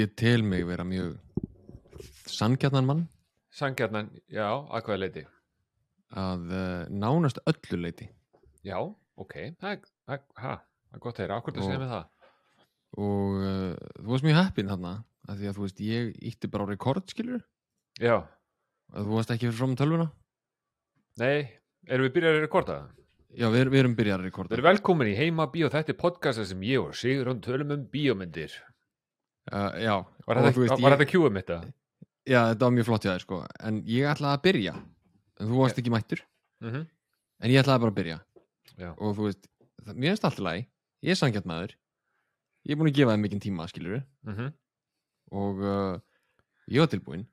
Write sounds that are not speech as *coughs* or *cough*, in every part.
ég tel mig vera mjög sanngjarnan mann. Sangjarnan, já, að hvaða leiti að uh, nánast öllu leiti Já, ok, það er, gott að heyra, akkur það segja með það? Og uh, þú varst mjög heppinn þarna að því að þú veist, ég ítti bara á rekord skilur, Já, að þú varst ekki fyrir fram tölvuna. Nei, erum við byrjað að rekorda? það? Já, við, við erum byrjar að rekorda. Við erum velkomin í Heima Bíó, þetta er podcasta sem ég og Sigurðan tölum um bíómyndir. Uh, já, Var þetta, kjúum þetta? já, þetta var mjög flott hjá þér sko. En ég ætlaði að byrja. En þú varst ekki mættur, Mm -hmm. en ég ætlaði bara að byrja. Já. og þú veist, það, mér finnst alltaf læg ég er sangjart maður. Ég er búin að gefa þeim mikinn tíma, skilur Mm -hmm. og uh, ég var tilbúinn.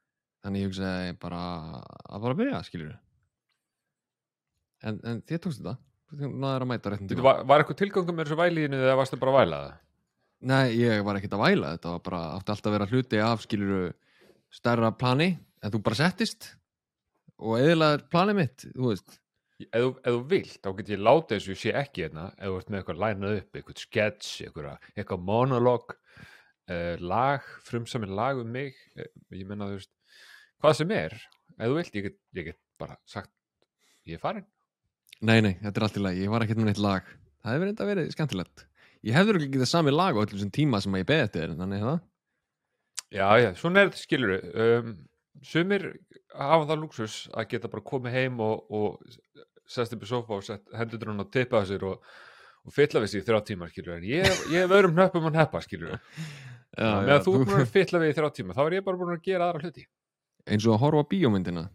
Þannig ég hugsaði bara að bara byrja, skilur en, en þér tókst þetta náður að mæta á réttum tíma var, var eitthvað tilgangum með þessu væliðinu eða varstu bara að væla það? nei, ég var ekkert að væla þetta var bara, átti alltaf að vera hluti af skilur stærra plani en þú bara settist og eðilaðir planið mitt, þú veist. Ef þú, vilt, þá get ég látið þessu sé ekki hérna, ef þú ert með eitthvað lænað upp eitthvað sketch, eitthvað, eitthvað monolog uh, lag frumsaminn lag um mig uh, ég menna þú veist, hvað sem er ef þú vilt, ég get, ég get bara sagt ég er farin nei, nei, þetta er allt í lagi, ég var ekkert með neitt lag. Það hefur enda verið skemmtilegt. Ég hefður ekki getað sami lag á öllum sem tíma sem ég beði eftir þannig að það. Já, já, svona er þetta skilur um, sumir hafa það lúksus að geta bara komið heim og, og sest upp í sofa og sett hendur hún að tippa sér og, og fylla við sig í þrjá tíma skilur en ég, ég hef öðrum hnöppum að neppa skilur meðan þú er að fylla við í þrjá tíma þá er ég bara búin að gera aðra hluti. Eins og að horfa á bíómyndina.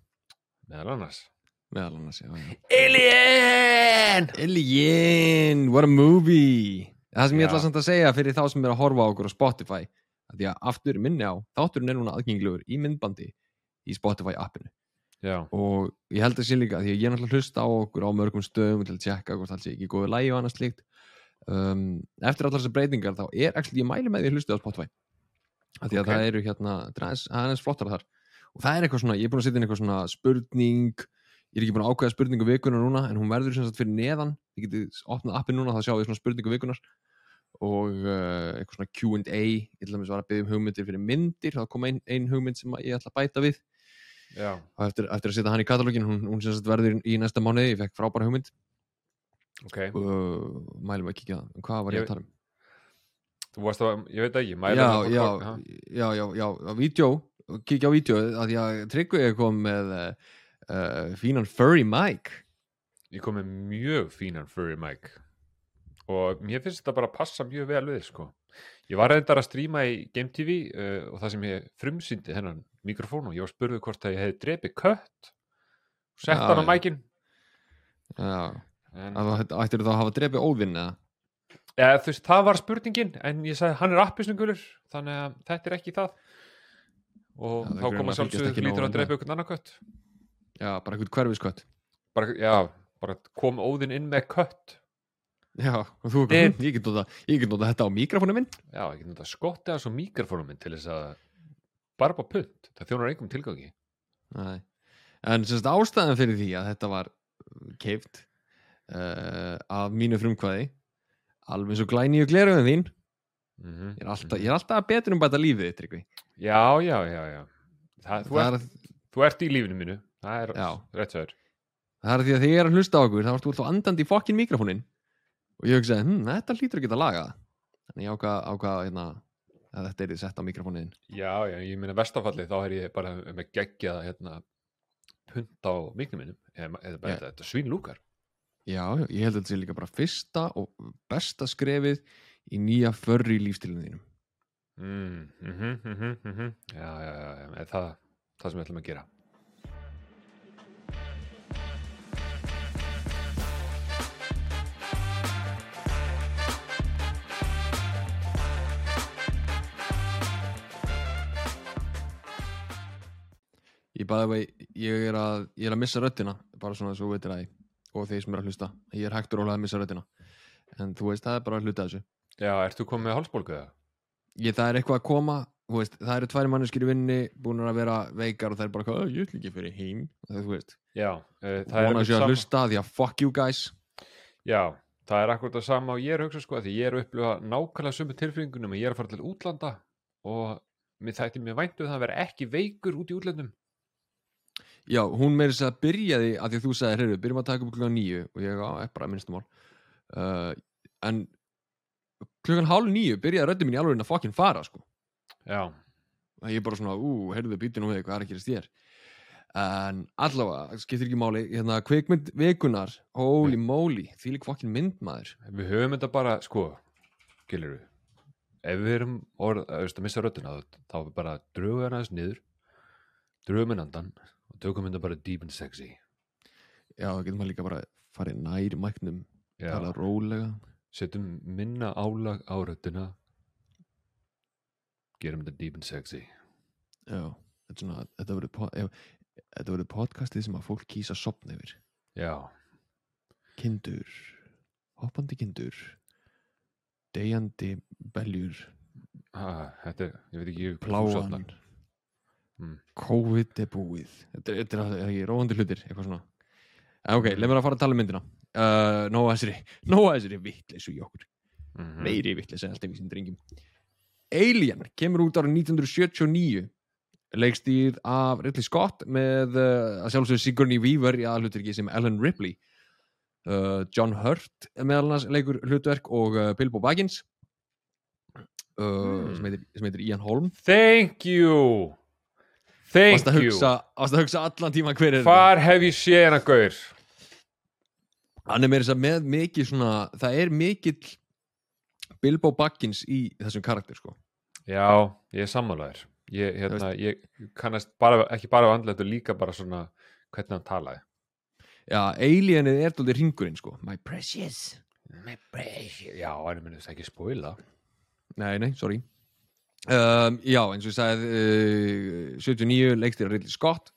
Meðal annars meðal annars, já, já. Alien! Alien, what a movie. Það sem ég Já. ætla samt að segja fyrir þá sem er að horfa á okkur á Spotify að því að aftur minni á, þátturinn er núna aðgengilegur í myndbandi í Spotify appinu. Já, og ég held að sé líka því að ég er náttúrulega hlusta á okkur á mörgum stöðum til að tjekka hvort alls sé ekki góðu lægi og annað slíkt. Um, eftir allar þessar breytingar þá er actually, ég mæli með því að hlusta á Spotify. Að því að Ok. það eru hérna það er aðeins- það flottara þar. Og það er eitthvað svona, ég er búin að setja inn eitthvað svona spurning ég er ekki búin að ákveða spurningu vikunar núna en hún verður sem sagt fyrir neðan. Þið getið opnað appin núna þá sjáum við svona spurningu vikunar og uh, eitthvað svona Q&A ég ætla að svara að byggja um hugmyndir fyrir myndir. Þá kom ein, ein hugmynd sem ég ætla að bæta við. Já, og eftir, eftir að setja hann í katalógin hún, hún sem sagt verður í næsta mánuði. Ég fekk frábæra hugmynd. Ok. Uh, mælum að kíkja það. Hvað var ég Ég- að tala um? Að, ég veit ekki Já, já, já, já, já, vídeo. Kíkja á vídeo að að Tryggvi kom með uh, uh, fínan furry mic Ég kom með mjög fínan furry mic og mér finnst þetta bara að passa mjög vel við sko. Ég var reyndar að stríma í Game TV uh, og það sem ég frumsýndi hennan mikrofón og ég var spurðið hvort að ég hefði drepið kött. Og sett hann á mækin. Já, en, að þú ættir þá að hafa drepið óvinn eða? Ja, þú veist, það var spurningin en ég sagði hann er appisningulur þannig að þetta er ekki það. Og Já, þá koma þú lítur að drepa einhvern annar kött Já, bara eitthvað hverfiskött bara, já, bara kom óðinn inn með kött. Já, og þú Eh. *laughs* ég get nota, ég get nota þetta á mikrofónu minn. Já, ekki náttúrulega skotti að svo mikrofónum minn til þess að bara punt, það þjónar engum tilgangi. Nei. En semst ástæðan fyrir því að þetta var keift uh, af mínu frumkvæði alveg svo glæni og gleruðum þín. Mm -hmm. ég er alltaf, ég er alltaf betur um bæta lífið þitt, Tryggvi. Já, já, já, já. Það, þú, það ert, er, þú ert í lífinu mínu það er rétt sér það er því að þegar ég er að hlusta á okkur þá þú alltaf andandi í fokkin mikrofónin og ég hugsaði, hm, þetta hlýtur að geta laga þannig ég ákvað, ákvað hérna, að þetta er sett á mikrofónin Já, já, ég meina vestafalli þá er ég bara með geggjað hérna, punt á miknum minnum eða, þetta, svínlúkar Já, já, ég held að þetta sé líka bara fyrsta og besta skrefið í nýja förri lífstilinu þínum. Mm, mm -hmm, mm -hmm, mm -hmm. Já, já, já, já það, það sem við ætlum að gera Ég bæði vei, ég er að, ég er að missa röddina bara svona svo veitir það og þeir sem er að hlusta, ég er hægt og rólega að missa röddina. En þú veist, það er bara að hluta þessu. Já, ert þú komið með hálsbólgu eða? ég, það er eitthvað að koma, þú veist, það eru tværi manneskir í vinni búin að vera veikar og það er bara, "Hvað, ég ætla ekki fyrir heim. Það, þú veist, Já, uh, það er að sé að sama- hlusta því að fuck you guys. Já, það er akkurat það sama og ég er að hugsa sko að því ég er að upplifa nákvæmlega sömu tilfinningunum ég er að fara til útlanda og mér þætti mér væntu það að vera ekki veikur út í útlandum Já, hún meiri þess að byrjaði að því að þú sagði, heyrðu, byrjum að taka upp klukkan nýju og ég, er bara minnstum mál. Uh, en klukkan hálf nýju byrjaði röddum mín í alveg að fokkin fara, sko. Já, og ég er bara svona, ú, heyrðu, býttu nú við hvað er að gerast þér en allavega, skiptir ekki máli hérna, kvikmynd vikunar, holy moly því lík fokkin myndmaður við höfum þetta bara sko, gilur við. Ef við erum orð, að, að missa röddina þá- þá bara drögu hann aðeins niður drögu minn andan og tökum þetta bara deep and sexy. Já, þá getur maður líka bara farið nær mæknum, tala rólega. Setjum minna álag á röddina. Gerum þetta deep and sexy. Já, þetta er svona, þetta verður podcastið sem að fólk kýsa sopna yfir. Já, kindur hoppandi kindur deyjandi beljur. Ha, þetta ég veit ekki pláan. Mm. COVID er búið. Þetta er, þetta er, ekki róandi hlutir? Eitthvað svona. En ok, leið mér að fara að tala um myndina. Uh, nóa þessari *laughs* nóa þessari vittleysu í okkur. Mhm. meiri vittleysa alltaf við sem drengjum. Alien kemur út ára 1979 leikstýð af Ridley Scott með uh, að sjálfsögðu Sigourney Weaver í aðhluturki sem Ellen Ripley. Uh, John Hurt meðal annars leikur hlutverk og uh, Bilbo Baggins. Uh, Hmm. sem, heitir, sem heitir Ian Holm. Thank you thank Varst you. hugsa, varst að hugsa allan tíma hver er hvar hef ég séð hana gaur? Hann er meira þess að með mikið svona það er mikill Bilbo Baggins í þessum karakter sko. Já, ég er sammálaður ég, hérna, ég kannast bara, ekki bara af andlættu líka bara svona hvernig hann talaði. Já, alienið er dóldi ringurinn sko. My precious. My precious. já, ég myndi þess ekki spoila. Nei, nei, sorry um, Já, eins og ég sagði uh, 79 leikstýra Ridley Scott.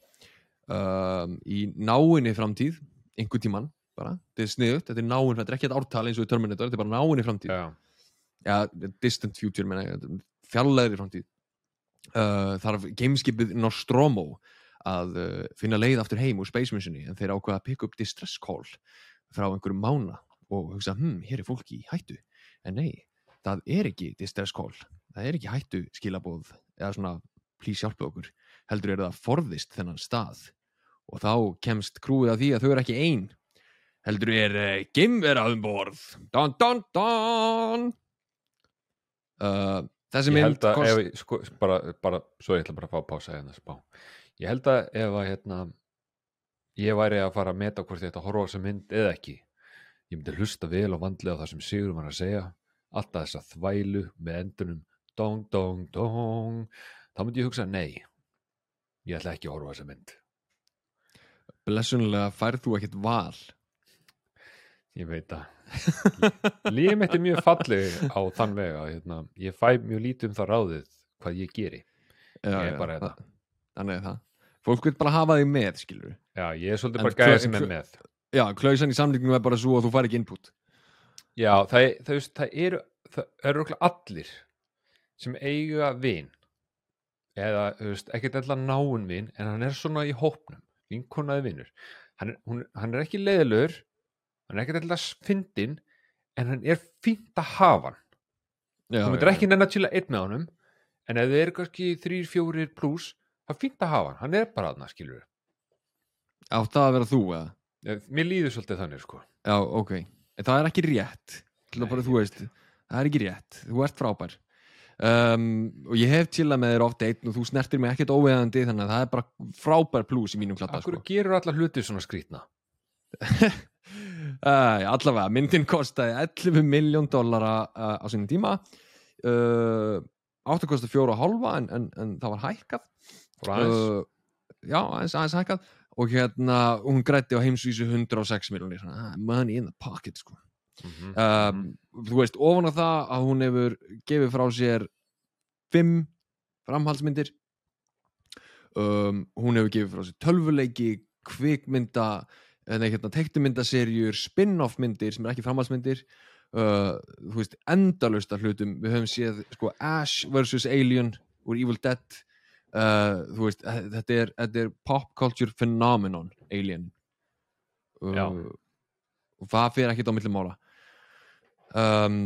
Um, í náinni framtíð einhver tíman bara, þetta er sniðut, þetta er náinn þetta er ekki þetta ártal eins og í Terminator, þetta er bara náinni framtíð. Já, ja, distant future, menna fjarlæðri framtíð. Uh, þarf gameskipið Nostromo að uh, finna leið aftur heim úr Space Missioni en þeir ákveða að pick up distress call frá einhverjum mána og hugsa, hm, hér er fólki í hættu. En nei, það er ekki distress call það er ekki hættu skilabóð eða svona, please hjálpa okkur. Heldur er það forðist þennan stað. Og þá kemst krúið að því að þau eru ekki ein. Heldur er uh, geimvera um borð. Don don don uh, þessi mynd að kost... ef, sko, bara, bara, svo ég ætla bara að fá að pása hérna spá. ég held að ef að hérna, ég væri að fara að meta hvort að horfa þessa mynd eða ekki. Ég myndi hlusta vel og vandlega á það sem Sigur var að segja. Alltaf þessa þvælu með endunum dong, dong, dong. Þá myndi ég hugsa nei ég ætla ekki að horfa þessa mynd. Blessunlega færð þú ekkert val. Ég veit að mitt er mjög fallið á þann vega hérna, ég fæ mjög lítið um það ráðið hvað ég geri. Já, Ég er bara hérna. það- þannig er það. Fólk vil bara hafa þig með, skilur já, ég er svolítið En bara hver- sem er með. Já, klausan í samlíknum er bara svo að þú fær ekki input. Já, það, það, veist, það eru það eru okkur allir sem eiga vin eða, þú veist, ekkert allar náun vin en hann er svona í hópnum vinkonaði vinur. Hann hann er ekki leiðilegur hann er ekkert allar fyndin en hann er fínt að hafa hann. Já, þú myndir ekki nenn að chilla einn með honum en ef þið eru kannski þrýr, fjórir pluss það er fínt að hafa hann, hann er bara þarna skilur átt það að vera þú, eða? mér líður svolítið þannig sko. Já, ok, en það er ekki rétt. Til að Nei, bara, veist, það er ekki rétt. Þú ert frábær um, og ég hef chillað með þér oft einn og þú snertir mig ekkert óveðandi þannig að það er bara frábær plús í mínum klatta Akkur sko. gerur allar hluti svona skrýtna? *laughs* Uh, allavega, myndin kostaði 11 miljón dollara uh, á sinni tíma. Uh, áttu kosti fjóra og hálfa en, en, en það var hækkað. Uh, já, aðeins, aðeins hækkað. Og hérna, hún grætti á heimsvísu 106 miljónir, money in the pocket sko. Mhm, um, þú veist, ofan á það að hún hefur gefið frá sér fimm framhaldsmyndir um, hún hefur gefið frá sér tölvuleiki kvikmynda nei, hérna, tektumyndaserjur, spin-off myndir sem er ekki framhaldsmyndir uh, þú veist, endalust af hlutum við höfum séð, sko, Ash vs. Alien úr Evil Dead uh, þú veist, eh, þetta er, þetta er pop culture phenomenon Alien Já. uh, og það fyrir ekkert á milli mála um,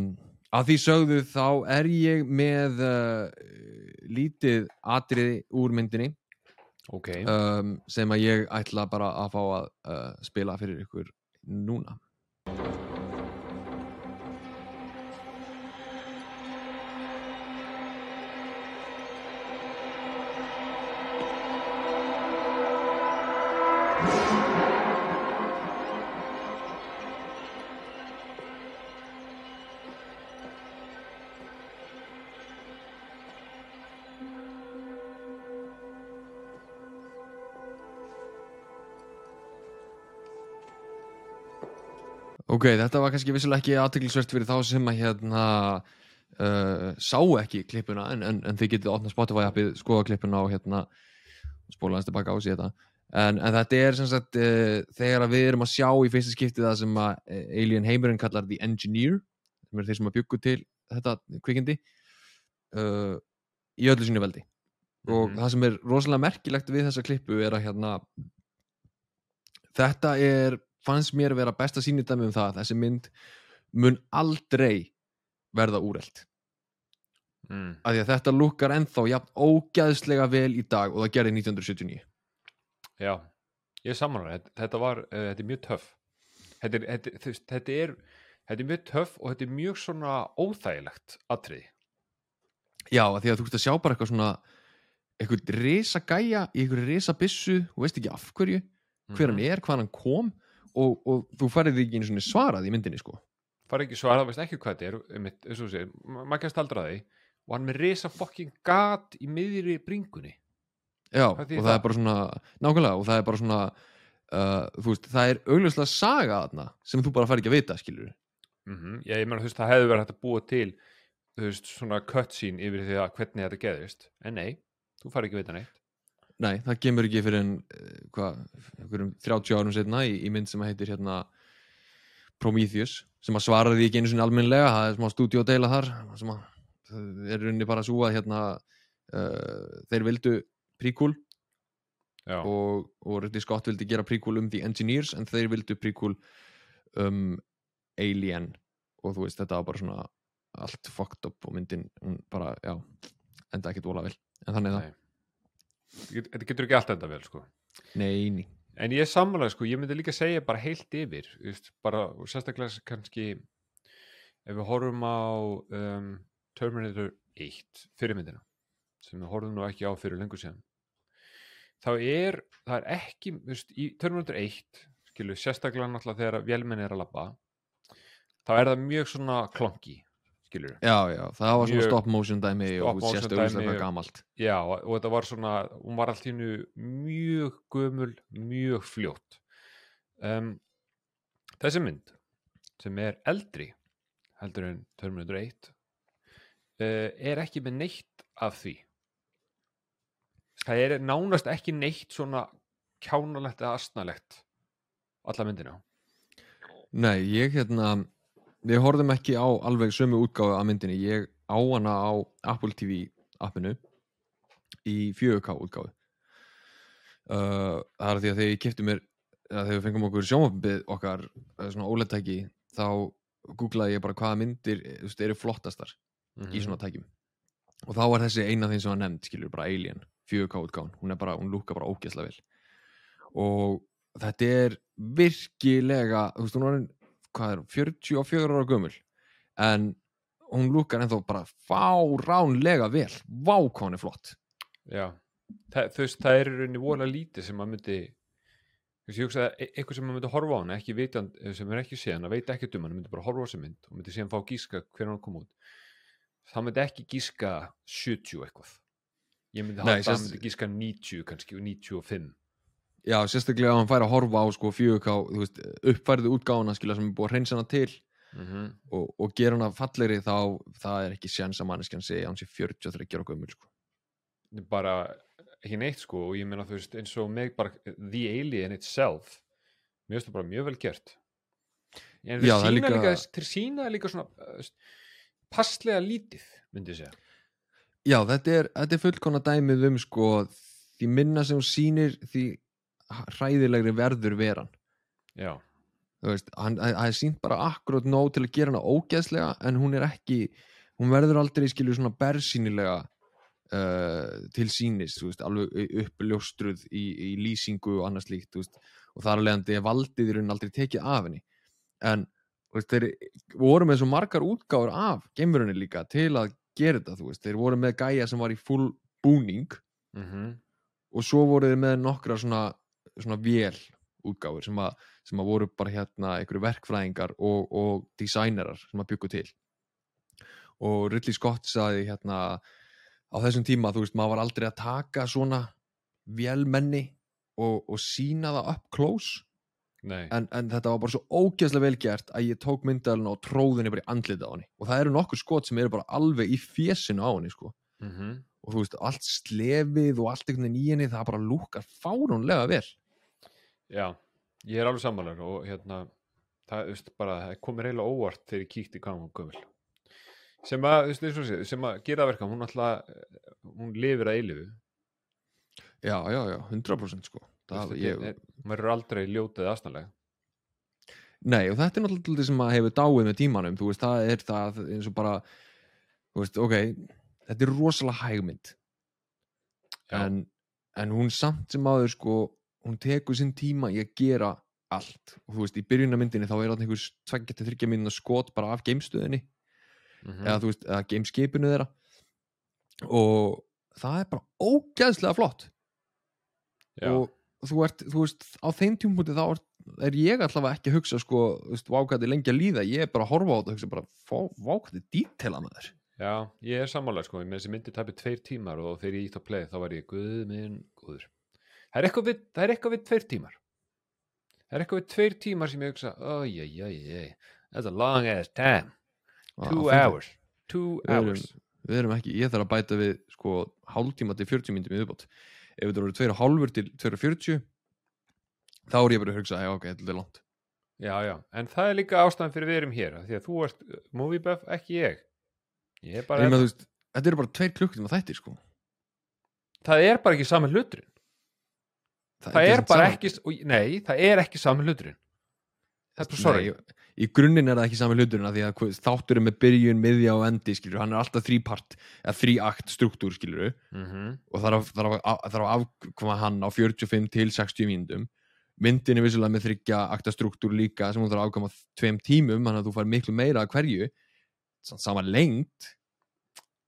að því sögðu þá er ég með uh, lítið atriði úr myndinni. Ok, um, sem að ég ætla bara að fá að uh, spila fyrir ykkur núna Ok, þetta var kannski vissilega ekki aðteglisvert fyrir þá sem að hérna uh, sá ekki klippuna en, en, en þið getið opnað Spotify appið, skoða klippuna og hérna spóla hans tilbaka á sig þetta en, en þetta er sem sagt uh, þegar við erum að sjá í fyrsta skipti það sem að uh, Alien heimurinn kallar The Engineer sem er þeir sem að byggu til þetta kvikindi uh, í öllu sínu veldi og Mhm. það sem er rosalega merkilegt við þessa klippu er að hérna þetta er fannst mér vera besta sýnidæmi um það að þessi mynd mun aldrei verða úrelt. Mm. af því að þetta lukkar ennþá jafn ógæðslega vel í dag og það gerði 1979 já, ég samanlega þetta, þetta var, uh, þetta er mjög töff. Þetta er, þetta, þetta er þetta er mjög töff og þetta er mjög svona óþægilegt atriði. Já, af því að þú veist að sjá bara eitthvað svona eitthvað risa gæja í eitthvað risa byssu og veist ekki af hverju hver hann er, hvað hann kom og, og þú færið því ekki einu svona svarað í myndinni sko. Fara ekki svara, veist ekki hvað þetta er eins og maður kemst aldrei að því og hann með risa fucking gat í miðri bringunni. Já, og það, það? er bara svona nákvæmlega, og það er bara svona uh, þú veist, það er augljóslega saga þarna sem þú bara fær ekki að vita, skilur mm já, ég meina þú veist, það hefði verið hægt að búa til þú veist, svona cutscene yfir því að hvernig þetta geðist, en nei þú fari ekki að vita neitt Nei, það kemur ekki fyrir en uh, hvað, einhverjum 30 árum setna í, í mynd sem að heitir hérna Prometheus, sem að svara því ekki einu sinni almennlega, það er smá stúdíódeila þar sem að það er runni bara svo að hérna uh, þeir vildu príkúl og, og Ridley Scott vildi gera príkúl um The Engineers en þeir vildu príkúl um Alien. Og þú veist þetta var bara svona allt fucked up og myndin bara, já, enda ekkert vola vel. En þannig er það, nei Þetta get- þetta getur ekki allt enda vel, sko. Nei, nei. En ég er sammálega, sko, ég myndi líka segja bara heilt yfir, veist, bara sérstaklega kannski ef við horfum á um, Terminator 1 fyrirmyndina, sem við horfum nú ekki á fyrir lengur síðan þá er, það er ekki veist, í Terminator 1 skilu, sérstaklega náttúrulega þegar vélmenni er að labba þá er það mjög svona klonki, skilur Já, já, það var svona stop motion dæmi Stop og sést auðvitað gamalt Já, og þetta var svona, hún var allt í hennu mjög gömul, mjög fljótt. Um, þessi mynd, sem er eldri, heldur en Terminator 1, uh, er ekki með neitt af því. Það er nánast ekki neitt svona kjánalegt eða astnalegt alla myndina. Nei, ég hérna við horfðum ekki á alveg sömu útgáfu af myndinni, ég á hana á Apple TV appinu í 4K útgáfu. Uh, það er því að þegar ég kefti mér þegar við fengum okkur sjónvapið okkar svona óleitæki þá googlaði ég bara hvaða myndir þú veist, eru flottastar Mhm. í svona tækjum. Og þá var þessi eina þeim sem var nefnd skilur bara Alien, 4K útgáfan. Hún hún lúka bara ógeðslega vel. Og þetta er virkilega, þú veist hún var hvað er, 44 ára gömul. En hún lúkar ennþá bara fáránlega vel. Vá hvað hún er flott. Já, það, þú veist, það er rauninni vola lítið sem maður myndi ég hugsa að e- eitthvað sem maður myndi horfa á hana ekki vitand, sem er ekki séðan, að veit ekki um hana myndi bara horfa á þessi mynd og myndi síðan fá gíska hvernig hann kom út. Það myndi ekki gíska 70 eitthvað. Ég myndi halda að hann myndi gíska 90 kannski og 95 já, sérstaklega að hann fær að horfa á sko 4K, þú veist, uppfærðu útgáfuna skilja sem er búið að hreinsa hana til mm -hmm. og, og gera hana fallegri þá það er ekki sjans að manneskjan segja hann sé 43 ára gömul sko. Bara ekki neitt sko og ég meina þú veist eins og með bara The Alien itself mér finnst það bara mjög vel gert. En Já, það er sína líka, líka- þeir sína líka svona uh, passlega lítið myndi ég segja. Já, þetta er, þetta er fullkona dæmið um sko, því minna sem hún sýnir því hræðilegri verður veran. Já, það er sínt bara akkurat nóg til að gera hana ógeðslega en hún er ekki, hún verður aldrei skilur svona bersýnilega uh, til sínis, veist, alveg uppljóstruð í, í lýsingu og annars líkt, veist, og þar alveg er valdið í raunin aldrei tekið af henni. En veist, þeir voru með svo margar útgáfur af geimverunni líka til að gera þetta, þeir voru með gæja sem var í full búning mm og svo voru þeir með nokkra svona, svona vél útgáfur sem, að- sem að voru bara hérna einhverju verkfræðingar og, og designerar sem að byggu til. Og Ridley Scott sagði hérna á þessum tíma, þú veist, maður var aldrei að taka svona vélmenni og, og sína það up close. Nei, en, en þetta var bara svo ógeðslega vel gert að ég tók myndalina og tróðinni bara í andlita á henni. Og það eru nokkur skot sem eru bara alveg í fjesinu á henni sko mm og þú veist, allt slefið og allt einhvern veginn í henni, það bara lúkar fáránlega vel. Já, ég er alveg sammálar og hérna það, þú veist, bara, það komir eiginlega óvart þegar ég kíkti hvað hún gömul. Sem að, þú veist, eins og sé, sem að gera verka hún alltaf, hún lifir að eilifu já, já, já, 100% sko. Það, ég, maður eru aldrei ljótið aðstæðanlega nei, og þetta er náttúrulega sem að hefur dáið með tímanum, þú veist, það er það eins og bara, þú veist, ok þetta er rosalega hægmynd en, en hún samt sem áður sko, hún tekur sinn tíma í að gera allt. Og þú veist, í byrjunarmyndinni þá er alltaf einhver 2-3 mínuna skot bara af geimstöðinni. Mm eða þú veist, eða gameskipinu þeirra. Og það er bara ógeðslega flott. Já, og þú ert, þú veist, á þeim tímpúti þá er, er ég allavega ekki að hugsa sko, þú veist, vákæði lengi að líða. Ég er bara að horfa á þetta og hugsa bara, vákæði dítela með þér já, ég er sammálar sko, með þessi myndi tapir tveir tímar og þegar ég ítt á play þá var ég guð minn góður. Það er eitthvað við, við tveir tímar. Það er eitthvað við tveir tímar sem ég hugsa oi, oi, oi, that's a long ass time. Two að hours two við erum, hours. við erum ekki, ég þarf að bæta við sko hálftíma til 40 myndum í viðbót. Ef þetta voru 2 hálfur til 2.40 þá er ég bara að hugsa, já ok, þetta er langt. Já, já, en það er líka ástæðan fyrir við erum hér því að þú ert uh, movie buff, ekki ég ég er bara, Ég meina, þú veist, þetta eru bara 2 klukkutíma þættir sko. Það er bara ekki saman hluturinn. Það er bara sama- ekki, og- nei, það er ekki saman hluturinn. Það er bara sorry. Nei, í grunninn er það ekki sami hluturinn af því að hvað- þáttur er með byrjun, miðja og endi skilur, hann er alltaf þrípart eða þríakt struktúr skilur mm og þarf, þarf, að- þarf að afkoma hann á 45 til 60 mínútum. Myndin er vissulega með þryggja akta struktúr líka sem hún þarf að afkoma tveim tímum þannig að þú fær miklu meira að hverju sama lengt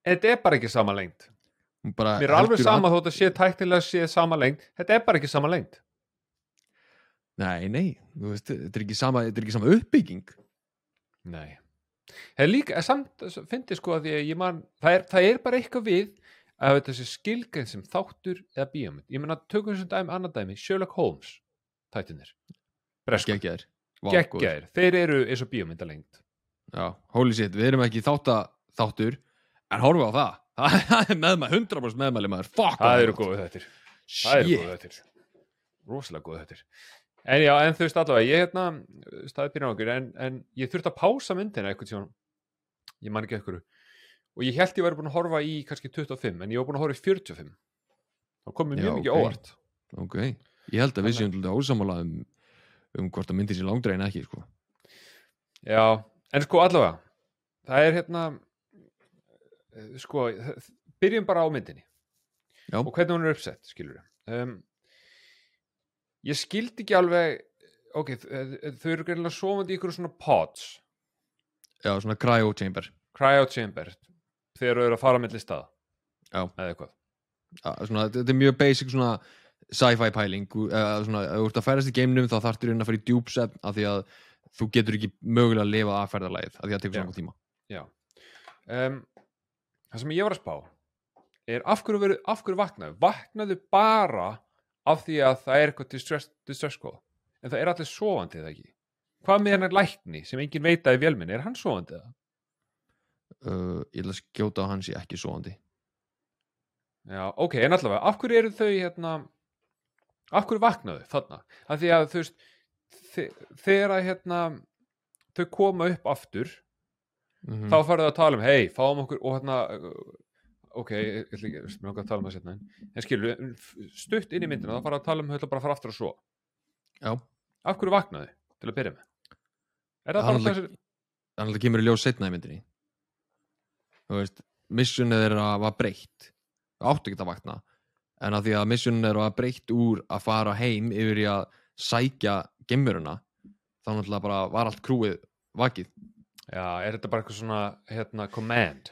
þetta er bara ekki sama lengt bara mér er alveg sama að- þótt að sé tæknilega sé sama lengt þetta er bara ekki sama lengt nei, nei, veist, þetta er sama, þetta er ekki sama uppbygging. Nei. Það er líka, samt fyndi sko að að ég man það er, það er bara eitthvað við að þetta sé skilgrein sem þáttur eða bíómynd. Ég menna tökum sem dæmi, annað dæmi Sherlock Holmes, tættinir bresku, geggjaðir. Vá, góður. geggjaðir. Þeir eru eins og bíómynda lengt Já, holy shit, við erum ekki þáttur en horfum á það. *laughs* Það er meðmæli, 100% meðmæli maður. Fuck það eru góðu þettir það eru góðu þettir rosalega góðu þettir en já, en þú veist allavega ég hérna, staðið byrjun á okkur en, en ég þurfti að pása myndina eitthvað tíma ég man ekki eitthvað og ég held ég væri búin að horfa í kannski 25 en ég var búin að horfa í 45 þá kom mér Já, mjög mikið ok. óvart. Ok, ég held að við séum til ósamála um, um hvort að myndi sér langdrein ekki sko. já, en sko allavega það er hérna eh, sko, byrjum bara á myndinni. Já. og hvernig hún er uppsett, skilur um, ég skildi ekki alveg ok, þ- þau eru greinlega sofandi í ykkur svona pods. Já, svona cryo chamber. Cryo chamber þegar þau eru að fara milli staða. Já. eða eitthvað. Já, svona, þetta er mjög basic svona sci-fi pæling. Eða svona, ef þú ert að færast í geimnum þá þarftur inn að fara í djúpsefn af því að þú getur ekki mögulega að lifa aðferðarlægið af því að það tekur svona tíma. Um, það sem ég var að spá er af hverju, veru, af hverju vaknaðu? Vaknaðu bara af því að það er eitthvað distress, distress call. En það er allir sofandi eða ekki? Hvað með hennar lækni sem enginn veit að í vélminni er hann sofandi eða? uh, ég ætla að skjóta á hans ég ekki svoandi Já, ok, en allavega, af hverju eru þau hérna, af hverju vaknaðu þarna? Af því að þú veist, þegar að hérna, þau koma upp aftur, mm þá farið að tala um, hei, fáum okkur, og hérna, ok, ég ætla ekki, að tala um það setna, en, skilur, stutt inn í myndina, þá farið að tala um, ætla bara að fara aftur og svo. já, Af hverju vaknaðu, til að byrja með? Er það Hann bara alltaf- þannig að það kemur í ljós setna í myndinni. Þú veist missunni þeirra var breytt. Áttu ekki að vakna. En að því að missunni þeirra var breytt úr að fara heim yfir í að sækja gemuruna þá náttúrulega bara var allt krúið vakið. Já, er þetta bara eitthvað svona hérna, command?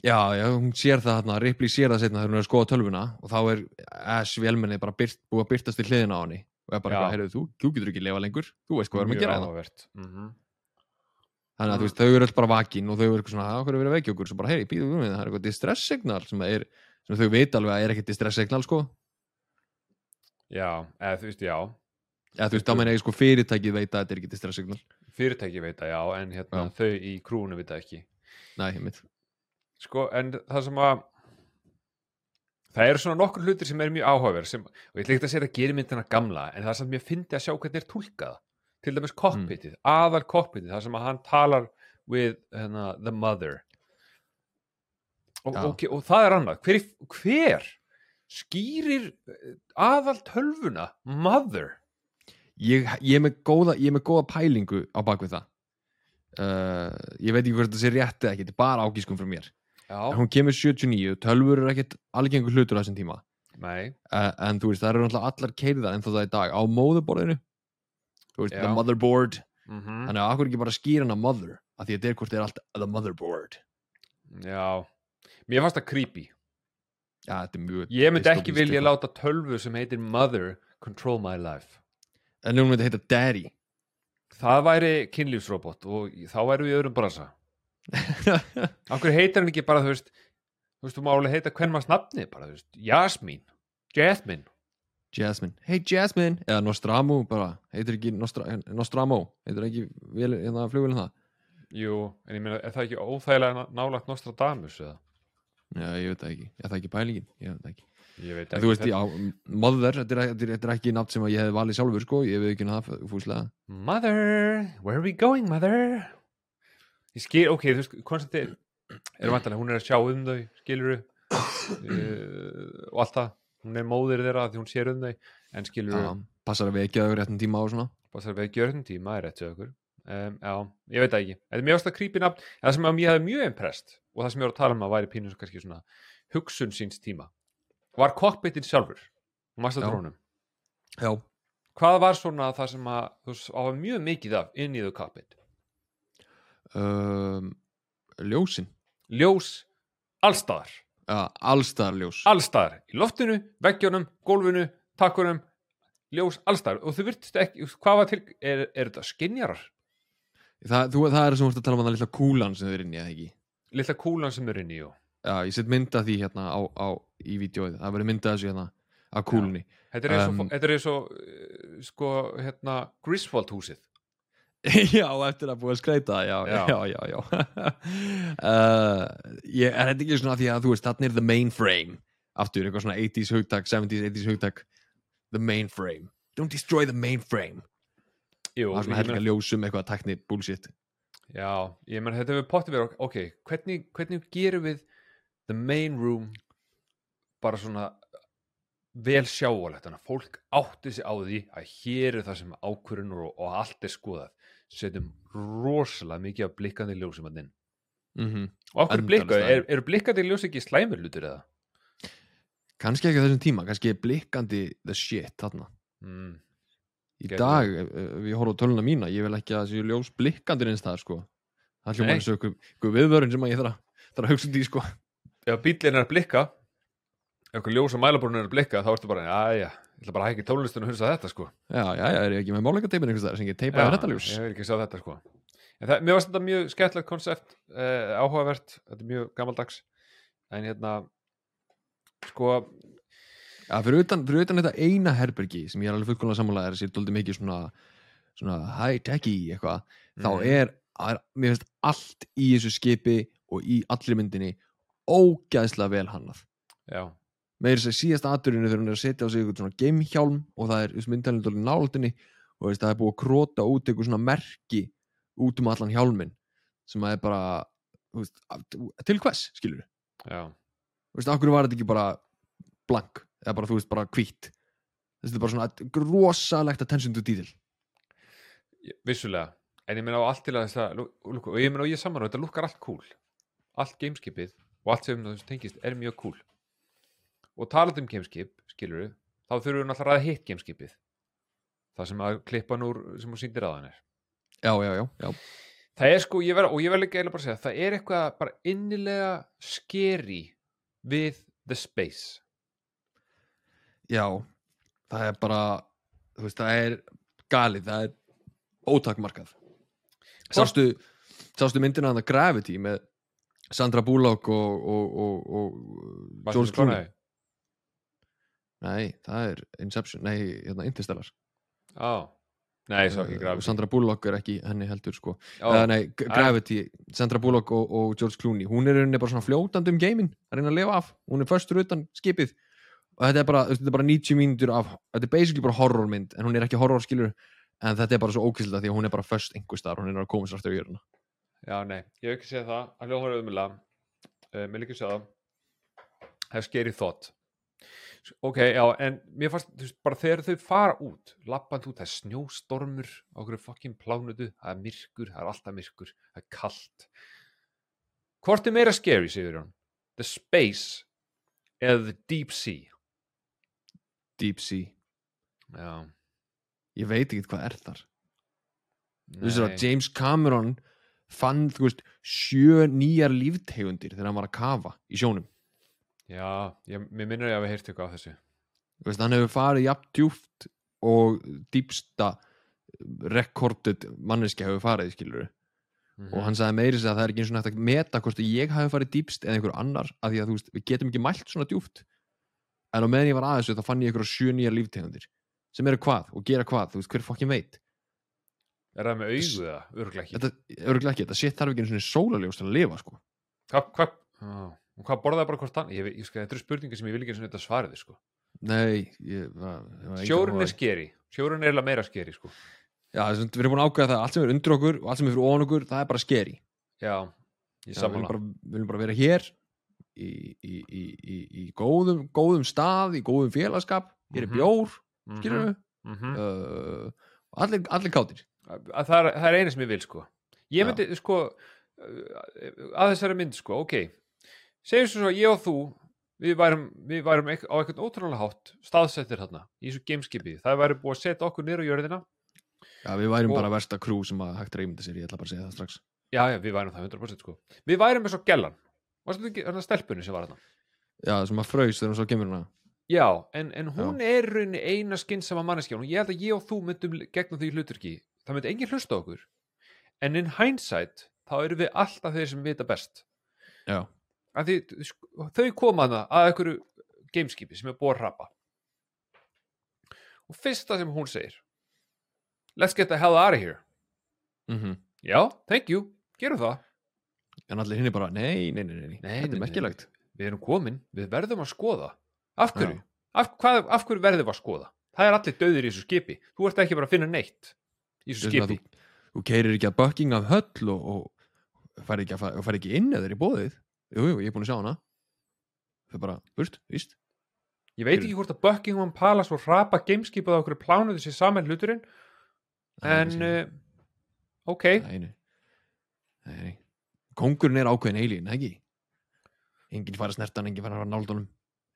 Já, já, hún sér það hérna, Ripley sér það setna þegar hún er að skoða tölvuna og þá er Ash vélmenni bara byrt, búið að byrtast til hliðina á henni og er bara heyrðu, þú, þú getur ekki lifa lengur þú veist hvað við erum að gera áhugavert. Mm þannig að þú veist, þau eru öll bara vakin og þau eru eitthvað svona, hvað er verið að vekja okkur? Svo bara, hei, býðu við mig, það er eitthvað distress signal sem, er, sem þau veit alveg að er ekki distress signal sko, Já, veist, já þú veist, þá meina ég sko fyrirtækið veit að þetta er ekki distress signal. Fyrirtæki veit það, já, en hérna, Já. þau í krúnu veit það ekki. Næ, mitt, Sko, en það sem að það eru svona nokkur hlutir sem er mjög áhugaverð sem, og ég ætla ekki að segja að gera myndina gamla en það er samt mér fyndi að sjá hvernig er tólkað til dæmis cockpitið, aðal cockpitið það sem að hann talar with hérna, the mother. Og, og, og það er annað hver, hver skýrir eh, aðal tölvuna mother ég, ég, er með góða, ég er með góða pælingu á bakvið það. Uh, ég veit ekki hvort þetta sé rétt eða ekki, þetta er bara ágískum frá mér. En hún kemur 79, tölvur er ekkit algengur hlutur á þessum tíma. Uh, en þú veist, það eru náttúrulega allar keirðar en það í dag á móðuborðinu þú veist, Já. the motherboard. Mm þannig að akkur ekki bara skýra hana mother að því að þetta er hvort er allt the motherboard. Já. Mér fannst það creepy. Já, þetta er mjög Ég myndi ekki vilja láta tölvu sem heitir Mother control my life en hún myndi heita daddy. Það væri kynlífsrobot og þá væri við öðrum bransa. *laughs* Akkur heitir hann ekki bara, þú veist Þú veist, þú má alveg heita hvern maður nafni bara, þú veist, Jasmine Jasmine Jasmine, hey Jasmine eða Nostramu bara, heitir ekki Nostra, Nostramo, heitir ekki hérna flugvélum það? Jú, en ég meina, er það ekki óþægilega nálagt Nostradamus eða? já, ég veit það ekki, ég það ekki pælingin? Ég veit það ekki, en ekki þú veist, já, mother þetta er, er, er ekki nafn sem að ég hef valið sjálfur sko, ég veit ekki það fúslega. Mother, where are we going, mother? Ég skil, ok, þú veist, konceptið er vantarlega, hún er að sjá um þau, skilur uh, *coughs* og allt það. Hún er móðir þeirra því hún sér um þau en skilur já, passar að vekja þau réttum tíma og svona. Bara þarf við gjörðum tíma, er rétt hjá okkur. Um, já, ég veit það ekki, þetta er mjög ást að creepy nafn. En það sem að mér hefði mjög impressed og það sem ég var að tala um að væri svona hugsun síns tíma var cockpitin sjálfur? Og maður Já. drónum? Já, hvað var svona það sem að þú veist, á mjög mikið af inn í þau cockpit? Um, ljósin. Ljós allstaðar já, allstar ljós. Allstaðar, í loftinu, veggjónum, gólfinu takkunum, ljós allstaðar og þau virtist ekki, hvað var til er, er þetta skinjarar? það, þú, það er sem þú ert að tala um að það lilla kúlan sem þau er inn í, eða ekki? Lilla kúlan sem er inn í, jú já, ég set mynda því hérna á, á, í vídjóið, það verður myndað þessu hérna af kúlunni. Þetta er eins og, Um, er uh, sko, hérna, Griswold húsið *laughs* já, eftir að búið að skreita já, Já. já, já, já, uh, *laughs* ég er þetta ekki svona því að þú veist, þarna er the mainframe. Aftur, eitthvað svona 80s hugtak 70s, 80s hugtak. The mainframe, don't destroy the mainframe. Jú, það er svona helga ljósum eitthvað tekni bullshit. Já, ég menn þetta hefur pottið verið ok, hvernig, hvernig gerum við the main room bara svona vel sjáalegt þannig að fólk átti sig á því að hér er það sem ákvörunur og, og allt er skoðað. Setjum rosalega mikið af blikkandi ljósum að inn. Mm og okkur Endalaust blikka, það. er, eru blikkandi ljós ekki slæmur hlutur eða? kannski ekki á þessum tíma, kannski er blikkandi the shit þarna. Mm, í Gæti dag, ef ef ég horf á töluna mína ég vil ekki að þessi ljós blikkandi eins það sko. Það Nei. hljóma eins og ykkur, viðvörun sem að ég þarf að, þarf að hugsa út í sko ef bílinn er að blikka okkur ljós og mælaborun er að blikka þá ertu bara, já, já, ég ætla bara að hækki tólunistun og hugsa þetta sko. Já, já, já, er ég ekki með máleikateipin einhvers þar sem ég teipaði þetta ljós? ég vil ekki sjá þetta sko. En það, mér varst þetta mjög skemmtilegt konsept uh, áhugavert, þetta er mjög gamaldags. En hérna sko, Já, fyrir utan, fyrir utan þetta eina herbergi sem ég er alveg fullkomlega sammálaðir sér dóldi mikið svona, svona high-techy eitthvað, þá Mhm. er, er mér finnst allt í þessu skipi og í allri myndinni ógæðslega vel hannað. Með þess að síðast aturinu þegar hún er að setja á sig eitthvað svona geimhjálm og það er dóldi náldinni og veist, það er búið að króta út eitthvað svona merki út um allan hjálmin sem að er bara veist, til hvers, skilur já. Þú veist, okkur var þetta ekki bara blank, eða bara, þú veist, bara hvít þetta er bara svona rosalegt attention to detail. Vissulega. En ég meina á allt til að lúk- og ég meina og ég saman þetta lukkar allt cool. Allt gameskipið og allt sem þessu tengist er mjög cool. Og talað um gameskip, skilur við þá þurfum við náttúrulega að hitt gameskipið það sem að klippan úr sem hún sýndir aðan er. Já, já, já, já. það er sko, ég verð, og ég verð líka eiginlega bara að segja það er eitthvað bara innilega skeri við the space. Já, það er bara þú veist, það er galið það er ótakmarkað. Sástu, sástu myndina að Gravity með Sandra Bullock og, og, og, og George Clooney. Nei, það er Inception, nei, hérna Interstellar. Á, nei, svo ekki og graf Sandra Bullock er ekki henni heldur sko. Ó, uh, Nei, Gravity, Sandra Bullock og, og George Clooney, hún er rauninni bara svona fljótandi um geiminn, að reyna að lifa af. Hún er föstur utan skipið. Og þetta er bara, þetta er bara 90 mínútur af þetta er basically bara horrormynd, en hún er ekki horror skilur en þetta er bara svo ókysla því að hún er bara föst einhver staðar, hún er að koma sér aftur í jöruna Já, nei, ég hef ekki séð það. Að hljóðar auðvitað uh, mér líka séð það. Hef scary thought. S- ok, já, en mér fannst þú veist, bara þegar þau fara út lappand út, það er snjóstormur á okkur fokkin plánutu, það er myrkur það er alltaf myrkur, það er kalt. Hvort er meira scary, segir hann the space eða the deep sea? Deep Sea, já, ég veit ekki hvað er þar. Þú veist nei. að James Cameron fann, þú veist, sjö nýjar líftegundir þegar hann var að kafa í sjónum. Já, ég, mér minnur ég að við heyrst eitthvað á þessu. Þú veist, hann hefur farið jafn djúft og dýpsta rekordið manneskja hefur farið skilur Mhm. og hann sagði meiri sig að það er ekki eins og nægt að meta hvort ég hafi farið dýpst eða einhver annar af því að þú veist, við getum ekki mælt svona djúft en á meðan ég var aðeins þá fann ég ykkur sjö nýjar líftegundir sem eru hvað og gera hvað, þú veist, hver fokkin veit er það með augu það, örgulega ekki. Þetta, örgulega ekki, þetta shit þarf ekki eins og sólaljós til að lifa sko. Hvað, hvað, og hvað borðaði bara hvort hann ég, ég, sko, þetta eru spurningar sem ég vil ekki eins og þetta svariði sko. nei, ég, það, það sjórun er skeri. Sjórun er eiginlega meira skeri sko. já, þess að við erum búin að ákveða það, allt sem er undir okkur og allt sem er fyrir ofan okkur, það er bara skeri. Já, ég samanlega bara, við viljum bara vera hér í, í, í, í, í góðum, góðum stað, í góðum félagskap hér er Mhm. bjór, skilur við mm -hmm. uh, allir, allir kátir það, er, það er eina sem ég vil sko. ég myndi sko uh, að þessari mynd sko, ok. Segjum svo svo ég og þú við værum, við værum á eitthvað ótrúlega hátt staðsettir þarna í þessu gameskipi það væri búið að setja okkur niður á jörðina. Já, við værum Og- bara versta krú sem að hægt reymda sér, ég ætla bara að segja það strax. Já, já, við værum það 100% sko. við værum eins og gellan. Varstu ekki þarna stelpunni sem var þarna? Já, sem að fraus þegar hún svo kemur hana Já, en, en hún er í rauninni eina skinnsama manneskja og ég held að ég og þú myndum gegnum því hluturki það myndi engin hlusta okkur. En in hindsight þá erum við alltaf þeir sem vita best. Já, því, sko, þau koma hana að einhverju gameskipi sem er búið að rapa og fyrsta sem hún segir let's get the hell out of here. Mm já, thank you, gerum það. En allir hinn er bara, nei, nei, nei, nei, Nei, þetta er merkilegt. Við erum komin, við verðum að skoða. Af hverju, af, hvað, af hverju verðum að skoða? Það er allir döðir í þessu skipi. Þú ert ekki bara að finna neitt í þessu skipi. þú, þú keirir ekki að Buckingham höll og, og fær ekki, ekki inn eða þeir í bóðið jú, jú, ég er búin að sjá hana. Þau bara, burt, víst. Ég veit ekki hvort að Buckingham Palace og rapa gameskipið á okkur plánuðu sér saman hluturinn en uh, ok, nei, nei. Kongurinn er ákveðin eilín, ekki? Enginn fara að snerta hann, enginn fara náldunum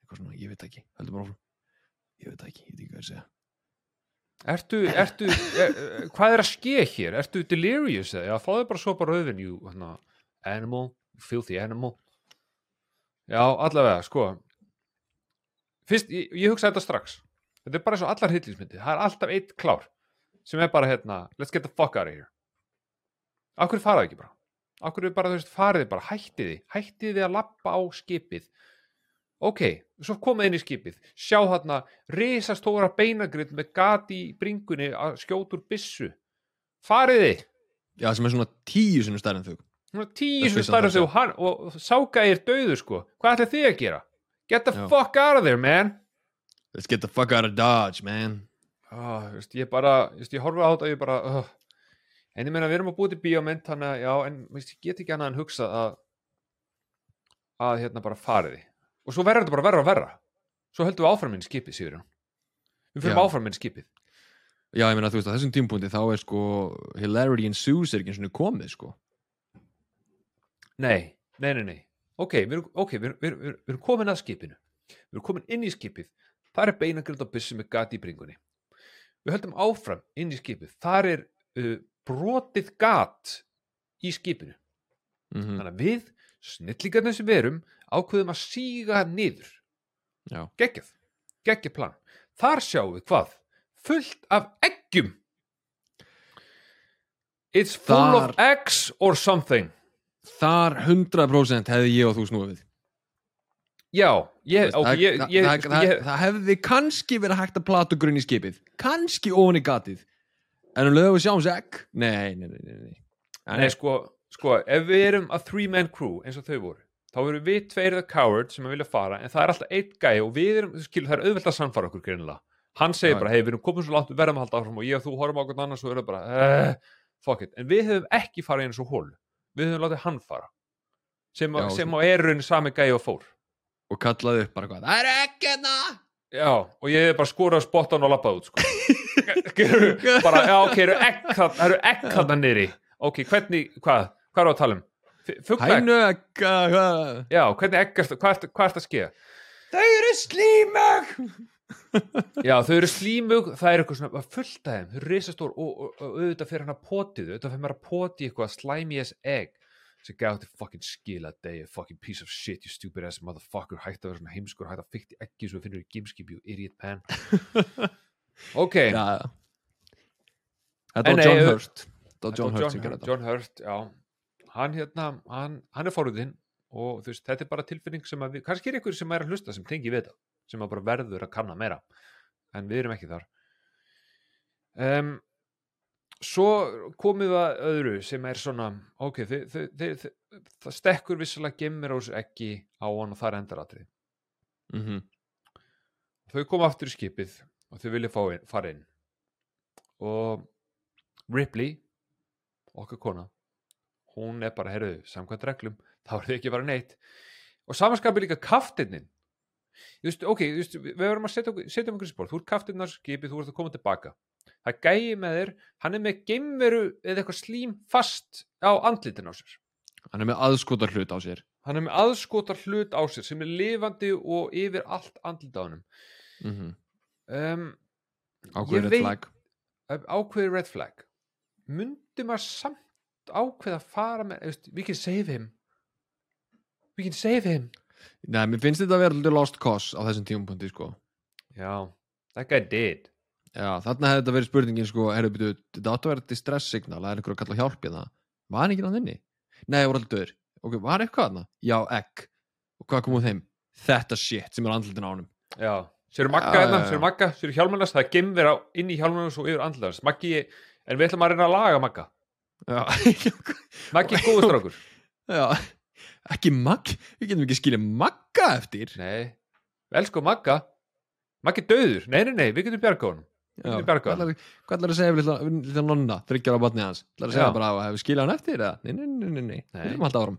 eitthvað svona, ég veit ekki, heldur bara áfram. Ég veit ekki, ég veit ekki hvað ég segja ertu, ertu er, er, hvað er að ske hér, ertu delirious eða, já, fáðu bara sopa rauðin you, hana, animal, filthy animal. Já, allavega sko. Fyrst, ég, ég hugsa þetta strax. Þetta er bara eins og allar hitlismyndi það er alltaf eitt klár sem er bara hérna, let's get the fuck out of here Akkur faraði ekki bara? Akkur bara, þú veist, fariði bara, hættiði Hættiði að lappa á skipið Ok, svo komið inn í skipið. Sjá þarna risastóra beinagrind með gati í bringunni að skjóta úr byssu. Fariði já, sem er svona tíu sinni stærri en þau Svona tíu finnst stærra hann sig og, og sáka er döður sko. Hvað ætla þið að gera? Get the Já. fuck out of there, man. Let's get the fuck out of Dodge, man. Ah, veist, Ég bara, veist, ég horfi á þetta og ég bara uh. En ég meina, við erum að búið til bíómynd Þannig að, já, en veist, ég get ekki annað en hugsa að að hérna bara fariði og svo verður þetta bara verra og verra svo höldum við áfram inn í skipið, Sigurjón við fyrir Já. áfram inn í skipið Já, ég meina, þú veist, á þessum tímpúndi þá er sko Hilarity Ensues er ekki eins og komið, sko Nei, nei, nei, nei. Ok, við erum, okay, við við við erum, komin að skipinu. Við erum komin inn í skipið. Það er beinagrind á byssu með gati í bringunni. Við höldum áfram inn í skipið. Þar er uh, brotið gat í skipinu. mm Þannig að við, snillingarnir sem við erum, ákveðum að síga niður. Já, Geggjað. Geggjað plan. Þar sjáum við hvað? Fullt af eggjum. It's full of Þar- eggs or something. þar 100% hefði ég og þú snúið Já, ég, Þú ok, veist, ég, það, ég, það, það, ég, það hefði kannski verið hægt að plata grunn í skipið kannski ofan í gatið en um lögum við sjáum segg nei, nei, nei, nei, Nei, sko, sko, ef við erum að three-man crew eins og þau voru, þá erum við tveir the coward sem vilja fara, en það er alltaf eitt gæi og við erum, skilur, það er auðvelt að sannfara okkur greinilega. Hann segir Já. bara, hei, við erum komin svo langt, við verðum að halda áfram og ég og þú horfum á okkur annars og erum bara, eh, fuck it. En við höfum ekki farið eins og hól. Við höfum látið hann fara. Sem, Já, sem á erun sami gæi og fór. og kallaði upp bara hvað það er ekki hérna Já, og ég hef bara skorað spottan og lappað út, sko. *laughs* Bara, já, ok, það eru egg þarna niðri. Ok, hvernig, hvað, hvað er að tala um? Fuglaegg? hænu ekki hvað Já, hvernig er það, hvað hvað er það að skeða? þau eru slímög *laughs* Já, þau eru slímug, það er eitthvað svona fullt af þeim, þau eru risastór og, og, og auðvitað fyrir hann að potið, auðvitað fyrir maður að poti eitthvað slimy as egg. Sem gæði átti fucking skila a fucking piece of shit, you stupid ass motherfucker, hætti að vera svona heimskur, hætti að fykti ekki svo finnur í gimskip, you idiot pan. *laughs* ok, já. Þetta var John Hurst þetta var John sem Hurst, já, hann hérna, hann, hann er forutinn og þú veist, þetta er bara tilfinning sem að við, kannski er einhver sem er að hlusta sem tengi við þetta, sem að bara verður að kanna meira, en við erum ekki þar. Um, svo komum við að öðru sem er svona, ok, þið, þið, þið, það stekkur vissulega gemir á þessu ekki á hann og það er endaratrið. mm Þau koma aftur í skipið og þau vilja fara inn og Ripley, okkar kona, hún er bara, heyrðu, samkvæmt reglum, þá er þið ekki að fara neitt. Og samanskapið líka kaftinnin Þú veist, ok, þú veist, við verðum að setja okkur, setja okkur í spór, þú ert kaftinn á skipið, þú ert að koma tilbaka það gæi með þér, hann er með geimveru eða eitthvað slím fast á andlitin á sér. Hann er með aðskotar hlut á sér. Hann er með aðskotar hlut á sér sem er lifandi og yfir allt andlit á honum. Mm -hmm. um, ákveður red flag. Ákveður red flag. Myndi maður samt ákveða að fara með veist, we can save him we can save him Nei, mér finnst þetta að vera lítið lost cause á þessum tímapunkti sko. já, that guy did Já, þarna hefði þetta verið spurningin sko, herru, byrju, þetta átt að vera distress signal, það er einhver að kalla hjálp í það. Var hann ekki hann inni? Nei, það voru alltaf döður. Ok, var eitthvað þarna? Já, egg. Og hvað kom úr þeim? Þetta shit sem er andlutin á honum. já, séru Magga Já, hérna, já. séru Magga, séru Hjálmarnas það er gemver á, inn í Hjálmarnas og yfir andlitans Maggi, en við ætlum að reyna að laga Magga Já, *laughs* Maggi er góður strákur. Já, ekki magg, við getum ekki skilja magga eftir. nei, elsku Magga. Maggi döður, nei, nei, nei, við getum bjarga honum. Já, hvað ætlar- að segja við litla nonna, þryggjara barnið hans? ætlar að segja bara að hefur skilja hann eftir eða? Nei, nei, nei, nei, nei, Nei. við erum halda árum,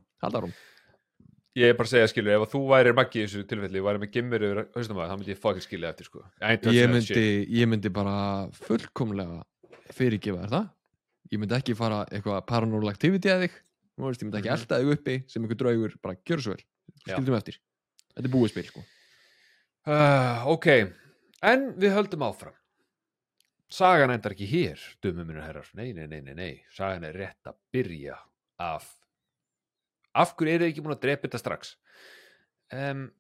ég er bara að segja, skilur, ef þú væri Maggi í þessu tilfelli, væri með gemver yfir haustum að það myndi ég fucking skilja eftir, sko. Ég myndi bara fullkomlega fyrirgefa þér það. Ég myndi ekki fara eitthvað paranormal activity að þig. Veist, ég myndi ekki Mhm. elda þig uppi sem einhver draugur, bara gjör svo vel. Skildum eftir. Þetta er búið spil, sko. Uh, ok, en við höldum áfram. Sagan endar ekki hér, dömum minna herrar. Nei, nei, nei, nei, nei. Sagan er rétt að byrja af. Af hverju er þið ekki búin að drepa þetta strax? Um,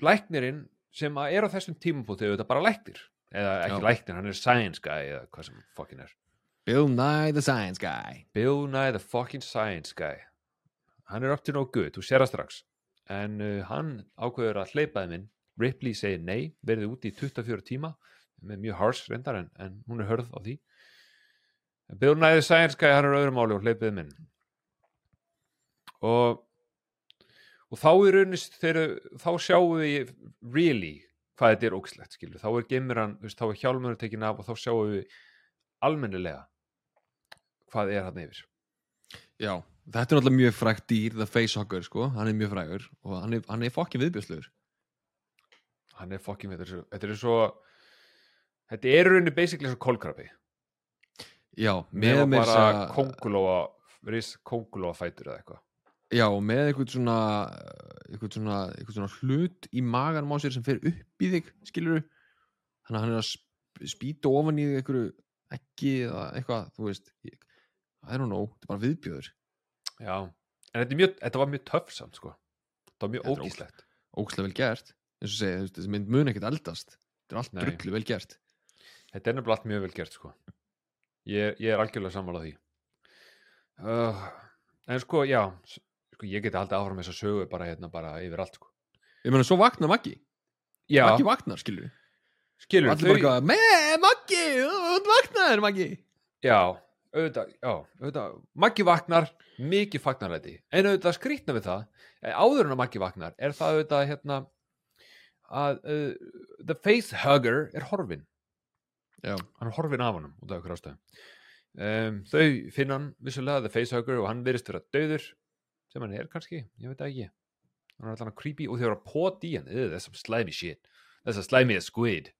læknirinn sem er á þessum tímupóti auðvitað bara læknir. Eða ekki læknir, hann er science guy eða hvað sem fucking er. Bill Nye the Science Guy. Bill Nye the fucking science guy. Hann er up to no good, þú sér það strax. En uh, hann ákveður að hleypa þeim inn. Ripley segir nei, verið úti í 24 tíma með mjög harsh reyndar en, en hún er hörð á því. Bill Nye the science guy, hann er öðrum máli og hleypið þeim inn. Og, og þá í raunist þegar þá sjáum við really hvað þetta er ógslegt, skilur. Þá er geimur hann, þá er hjálmur tekin af og þá sjáum við almennilega hvað er hann yfir. Já, þetta er náttúrulega mjög frægt dýr, the facehugger, sko. Hann er mjög frægur og hann er, hann er fokkin viðbjörsluður. hann er fokkin svo- þetta er svo þetta er í rauninni basically og kólkrabi já, með með bara bara kongulóa ris kongulóa fætur eða eitthvað já, með eitthvað svona eitthvað svona, eitthvað svona hlut í maganum á sér sem fer upp í þig skilur þannig að hann er að sp- spýta ofan í þig eitthvað ekki eða eitthvað, þú veist ég, I don't know, þetta er bara viðbjöður já, en þetta, mjög, þetta var mjög töff samt sko. Þetta var mjög Þetta ógíslegt ógæslega vel gert. Eins og segja, þessi mynd mun ekkert eldast. Þetta er allt Nei. drullu vel gert. Þetta er nefnilega allt mjög vel gert sko. Ég, ég er algjörlega sammála því. Uh, en sko, já sko, ég geti haldið áfram þess að sögu bara hérna bara yfir allt sko. Ég meina, svo vaknar Maggi. Já, Maggi vaknar, skilur við skilur allir bara eitthvað, með Maggi, þú vaknar Maggi. Já, auðvitað, já, auðvitað, Maggi vaknar, mikið fagnarlæti, en auðvitað skrýtna við það, eh, áður en að Maggi vaknar, er það auðvitað hérna að uh, the facehugger er horfin, já, hann er horfin af honum út af okkur ástæðum. Um, þau finna hann vissulega, the facehugger, og hann virðist vera döður, sem hann er kannski, ég veit ekki. Hann er alltaf creepy og þau eru að pot í hann, þessum slimy shit, þessum slimy squid.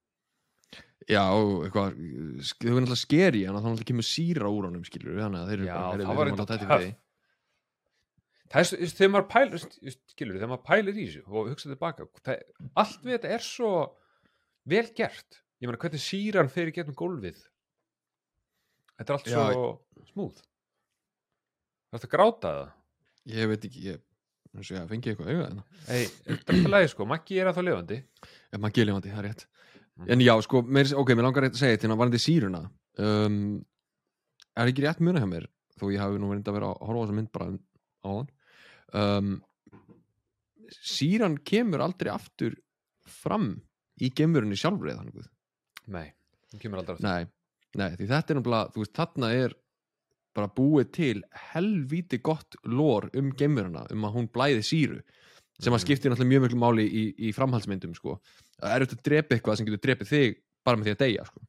Já, eitthvað þau er náttúrulega skeri, að það náttúrulega kemur síra úr honum, skilur þannig að þeir eru bara, það var eitthvað töff. það er þegar maður pælir skilur, þegar maður pælir í þessu og hugsa tilbaka það, allt við þetta er svo vel gert. Ég meina hvernig síran fer í gegnum gólfið? Þetta er allt Já. svo smúð það er að gráta það. Ég veit ekki, ég fengi eitthvað þarna Ei, þetta er alltaf lagi sko, Maggi er að þá lifandi. Ef maður gilifandi, það er rétt. En já, sko, meir, ok, mér langar rétt að segja til að varandi síruna um, er ekki rétt muna hjá mér þó ég hafi nú verið að vera að horfa á þessa mynd bara á hann um, síran kemur aldrei aftur fram í í eða þannig nei, hún kemur aldrei aftur Nei, nei, því þetta er náttúrulega, þú veist, þarna er bara búið til helvíti gott lór um geimveruna um að hún blæði síru sem að Mhm. skiptir náttúrulega mjög miklu máli í, í framhaldsmyndum sko. Það er auðvitað að drepa eitthvað sem getur drepið þig bara með því að deyja sko.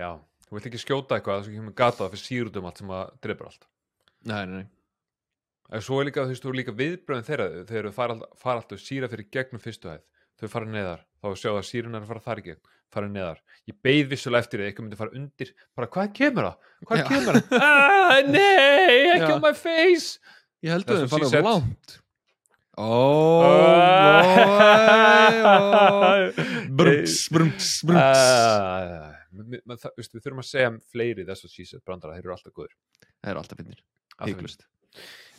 já, þú vilt ekki skjóta eitthvað sem kemur gatað fyrir sírutum allt sem að drefur allt Nei, nei, nei en svo er líka, þú veist, þú er líka viðbröðin þeirra þegar þau fara, fara alltaf síra fyrir gegnum fyrstu hæð þau fara neðar, þá sjá að sírun er að fara þar gegn fara neðar, ég beið vissulega eftir því að eitthvað myndi fara undir, bara hvað kemur það hvað Já. kemur það, *laughs* ah, nei ekki Já. on my face Ég held að what þau she fara said. of langt Ó, brums, brums, brums við þurfum að segja fleiri þess að sísett brandara, þeir eru alltaf góður Það er alltaf finnir, Alltaf hygglust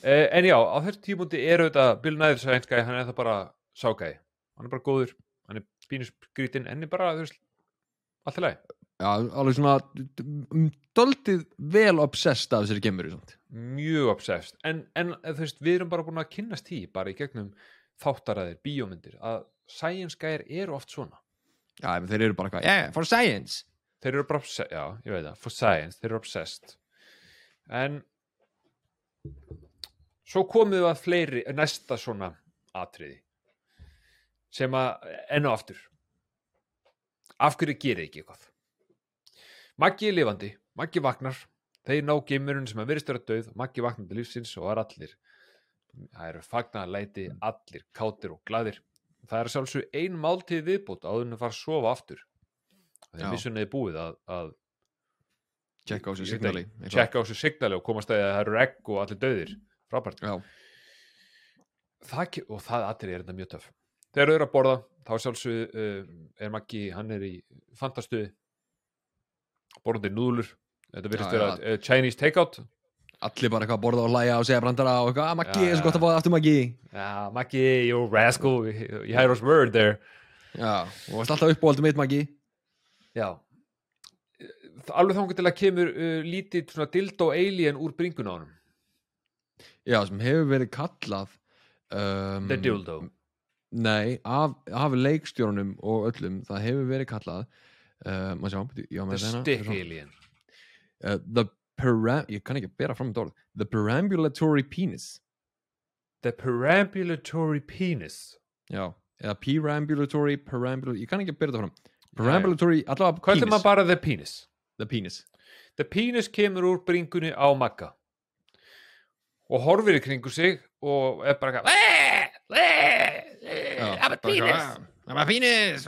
Eh, en já, á þessu tímundi er auðvitað Bill Nye sænskæði, hann er það bara ságæði, hann er bara góður hann er pínusgrítinn, en er bara þú veist, allt í lagi, Já, alveg svona um, Döldið vel obsessed af þessari gemur mjög obsessed. En, en eh, þú veist, við erum bara búin að kynnast því bara í gegnum þáttaræðir, bíómyndir að sænskæðir eru oft svona. Já, en þeir eru bara eitthvað, yeah, for science. Þeir eru bara obsessed, já, ég veit það for science, þeir eru obsessed. En svo komum við að fleiri næsta svona atriði sem að enn og aftur. Af hverju gerir ekki eitthvað Maggi er lifandi, Maggi vaknar. Þeir ná geimurinn sem að verist vera döð Maggi vaknar til lífsins og er allir það eru fagnaðarlæti allir kátir og glaðir. Það er sjálfsög ein máltíð viðbútt áður en að fara að sofa aftur. Vissunni er búið að, að Checka á sér signali checka á sér signali og komast að það eru egg og allir döðir frábært. Það, og það allir er þetta mjög töff. Þegar þau eru að borða þá sjálfsög uh, er Maggi, hann er í fantastuði borðandi núðlur. Þetta virðist vera uh, Chinese takeout. Allir bara eitthvað að borða og hlæja og segja brandara og eitthvað, "Ah, Maggi, Já, er svo gott að það aftur Maggi. Ja, Maggi, you rascal you had us word there. Já, og alltaf uppbóldu mitt Maggi. Já. Alveg þangur til að kemur uh, lítið svona dildo alien úr bringun á honum. Já, sem hefur verið kallað um, the dildo. Nei, af, af leikstjórunum og öllum, það hefur verið kallað uh, maður sjá, bíddu, ég á the með stick alien. Uh, The peram, ég kann ekki bera fram þetta orð. The perambulatory penis. The perambulatory penis. Já, eða perambulatory, perambulatory, ég kann ekki bera þetta fram. Perambulatory, allavega hvað er penis. maður bara? The penis. The penis. The penis kemur úr bringunni á Magga. Og horfir í kringu sig og er bara eitthvað Já, I'm a penis. I'm a penis.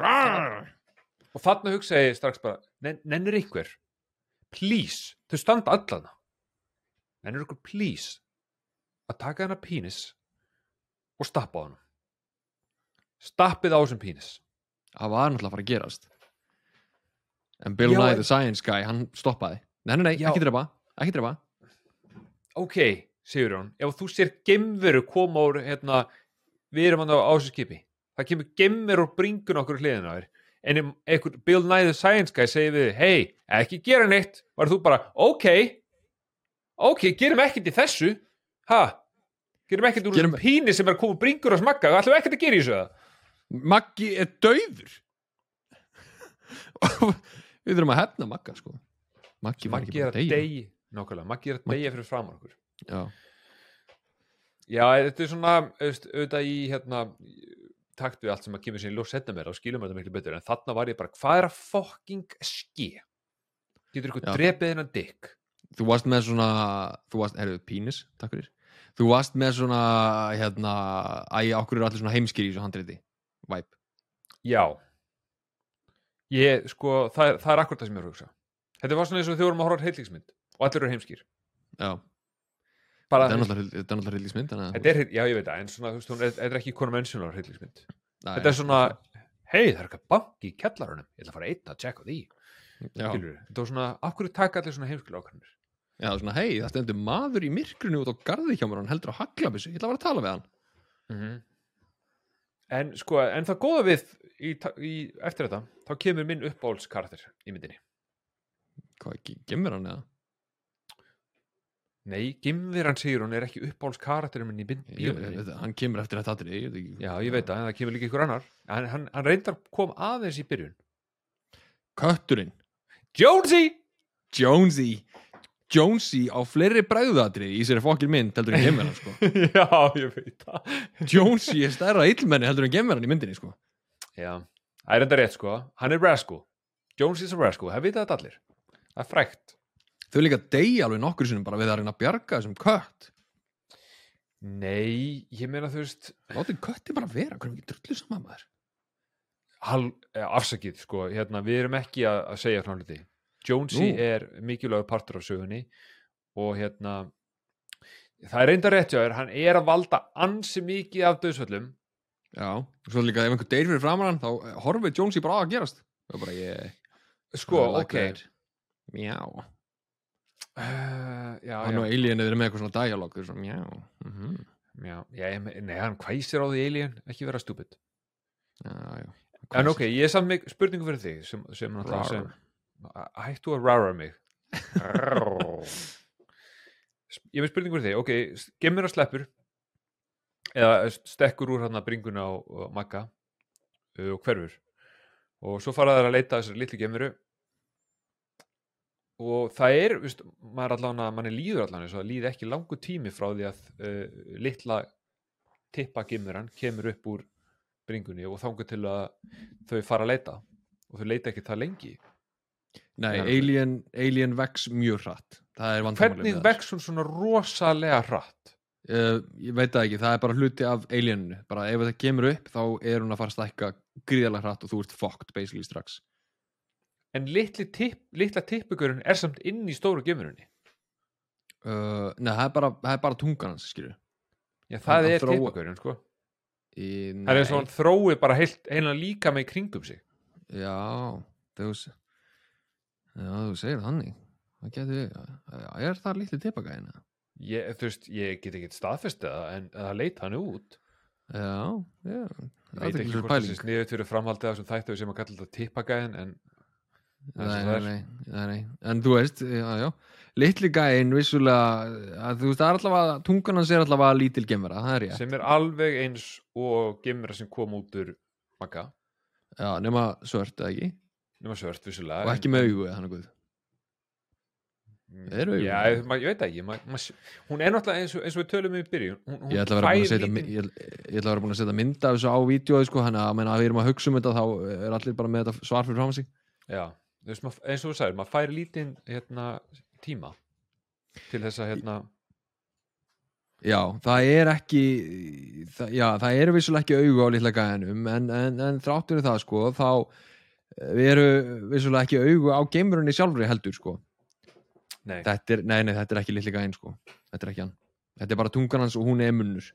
Og þarna hugsaði ég strax bara "Nen- nennir einhver? Please, þau standa allana nennir einhver please að taka hennar pínis og stappa á hann stappið á þessum pínis það var náttúrulega að fara að gerast. En Bill Nye the Science Guy, hann stoppaði. Nei, nei, nei, Já. ekki drepa, ekki drepa ok, segur hún ef þú sér gemveru koma úr hérna, við erum hann á, þessu skipi. Það kemur gemveru og bringun okkur í hliðina á þér en ef einhver Bill Nye the Science Guy segir við hei, ekki gera neitt var þú bara, ok ok, gerum ekkert í þessu. Ha, gerum ekkert úr Gerum- píni sem er úr bringur og smakka, ætlum ekkert að gera í þessu það Maggi er dauður. *laughs* Við þurfum að hefna Magga sko. Maggi Maggi er að degi nákvæmlega, Maggi er að deyja fyrir framar okkur. Já, Já, þetta er svona auðvitað í hérna takt við allt sem að kemur sér í ljós setna mér og skilum þetta miklu betur. En þarna var ég bara, hvað er að fucking ske? Getur ykkur Já. drepið hennan dick? þú varst með svona þú varst, erðu, pínis, takk fyrir. Þú varst með svona, hérna æ, okkur eru allir svona heimskir í þessu handriti væp, Já. Ég, sko, það, það er akkur það sem ég er að hugsa. Þetta var svona eins og þau vorum að horfa heilíksmynd og allir eru heimskir. Já bara, þetta er náttúrulega hryllingsmynd já ég veit það en svona, þú veist, hún er, er ekki konvensjónar heilíksmynd Nei, Þetta er svona, hei það er eitthvað bank í kjallarunum ég ætla að fara einn að tjekka því? Þetta var svona, akkur taka allir svona heimskil ákvæmur já, svona, hei, það stendur maður í myrkrunu út á garði hjá mér, hann heldur á haglabissu ég ætla að vera að tala við hann Mhm. En sko, en það góða við í, í, eftir þetta, þá kemur minn uppáhaldskarakter í myndinni. hvað, ge- gemur hann eða? Nei, Gimviran segir hún er ekki uppáhaldskarakterin minn í mynd- Ég, ég, bíómyndinni. hann kemur eftir þetta atrið ég veit ekki Já, ég veit en það kemur líka ykkur annar. Hann, hann, hann reyndar kom aðeins í byrjun. kötturinn, Jonesy! Jonesy Jonesy á fleiri bræðuðatrið í sér fokkin mynd heldur en hann sko *laughs* Já, ég veit það. Jonesy er stærra illmenni heldur en hann í myndinni sko Já, það er enda rétt sko. Hann er rascal. Jonesy er rascal, það vita þetta allir. Það er frækt. Þau líka deyja alveg nokkur sinnum bara við að reyna að bjarga þessum kött. Nei, ég meina þú veist, látið kötti bara vera, hvernig ekki drullu saman maður. Hal, eh, afsakið sko, hérna, við erum ekki að, að segja frá hluti. Jonesy Nú. er mikilvægur partur af sögunni og hérna það er reynda rétt hjá þér, hann er að valda ansi mikið af döðsvöllum já, svo líka ef einhver deyr fyrir framar hann þá eh, horfið Jonesy bara að gerast. Er bara ég sko, ok. that. Uh, já, hann já, og Alien eru með eitthvað svona dialog þau eru svona mjá já, já, ég me- nei, hann hvæsir á því alien, ekki vera stúpid. En ok, ég er samt með spurningu fyrir þig sem, sem náttúrulega sem hættu að rara mig. Ég er með spurningu fyrir þig ok, gemur að sleppur eða stekkur úr hann að bringuna á, á uh, og hverfur. Og svo fara þær að leita þessari litlu gemuru og það er veist, maður allan að manni líður allan og það líði ekki langu tími frá því að uh, litla tippa gemuran kemur upp úr bringunni og þangur til að þau fara að leita. Og þau leita ekki það lengi. Nei, Já. Alien, Alien vex mjög hratt. Er hvernig vex hún svona rosalega hratt? Uh, ég veit það ekki, það er bara hluti af alieninu, bara ef það kemur upp þá er hún að fara að stækka gríðarlega hratt og þú ert fucked basically strax en litli tipp, litla tippugurinn er samt inn í stóru gemurunni uh, neða, það er bara, það er bara tungan hans, skilju já það er þróa- tippugurinn sko. Í, það er eins og hann þrói bara heilt, heilan líka með kringum sig. Já, þú s- já, þú segir þannig. Það getur er það litli tippagæðin ég, þú veist, ég get ekki staðfest það en það leit hann út. Já, já það veit er ekki ekki þessi pæling. sniðut fyrir framhaldið af þessum þættu sem að kalla þetta tippagæðin en nei, og nei, það nei, nei, en þú veist, já, já. Litli gæðin vissulega að, þú veist, það allavega, tungan hans er allavega lítil gemera, það er ég sem er alveg eins og gemura sem kom út úr Magga, já, nema svört, eða ekki? Nema svört vissulega og ekki með augu, eða hann er guð. Mm, Eru augu? Já, ég, ég veit það ekki ma, ma, hún er náttúrulega eins og, eins og við tölum um í byrjun. Hún, hún ég ætla að vera búin að setja lítinn- ég, ég ætla að vera búin að setja mynd af þessu á vídeo sko, þannig að, að við erum að hugsa um þetta þá er allir bara með þetta svar fyrir fram sig. Já, veist, mað- eins og þú sagðir, maður fær lítinn hérna, tíma til þess að hérna, já, það er ekki það, já, það eru vissulega ekki augu á litla gæðinum en, en, en þráttur það sko þá við eru vissulega ekki augu á geimurunni sjálfri heldur sko. Nei, þetta er, nei, nei, þetta er ekki litli gæinn sko. Þetta er ekki hann, þetta er bara tungan hans og hún er munnur.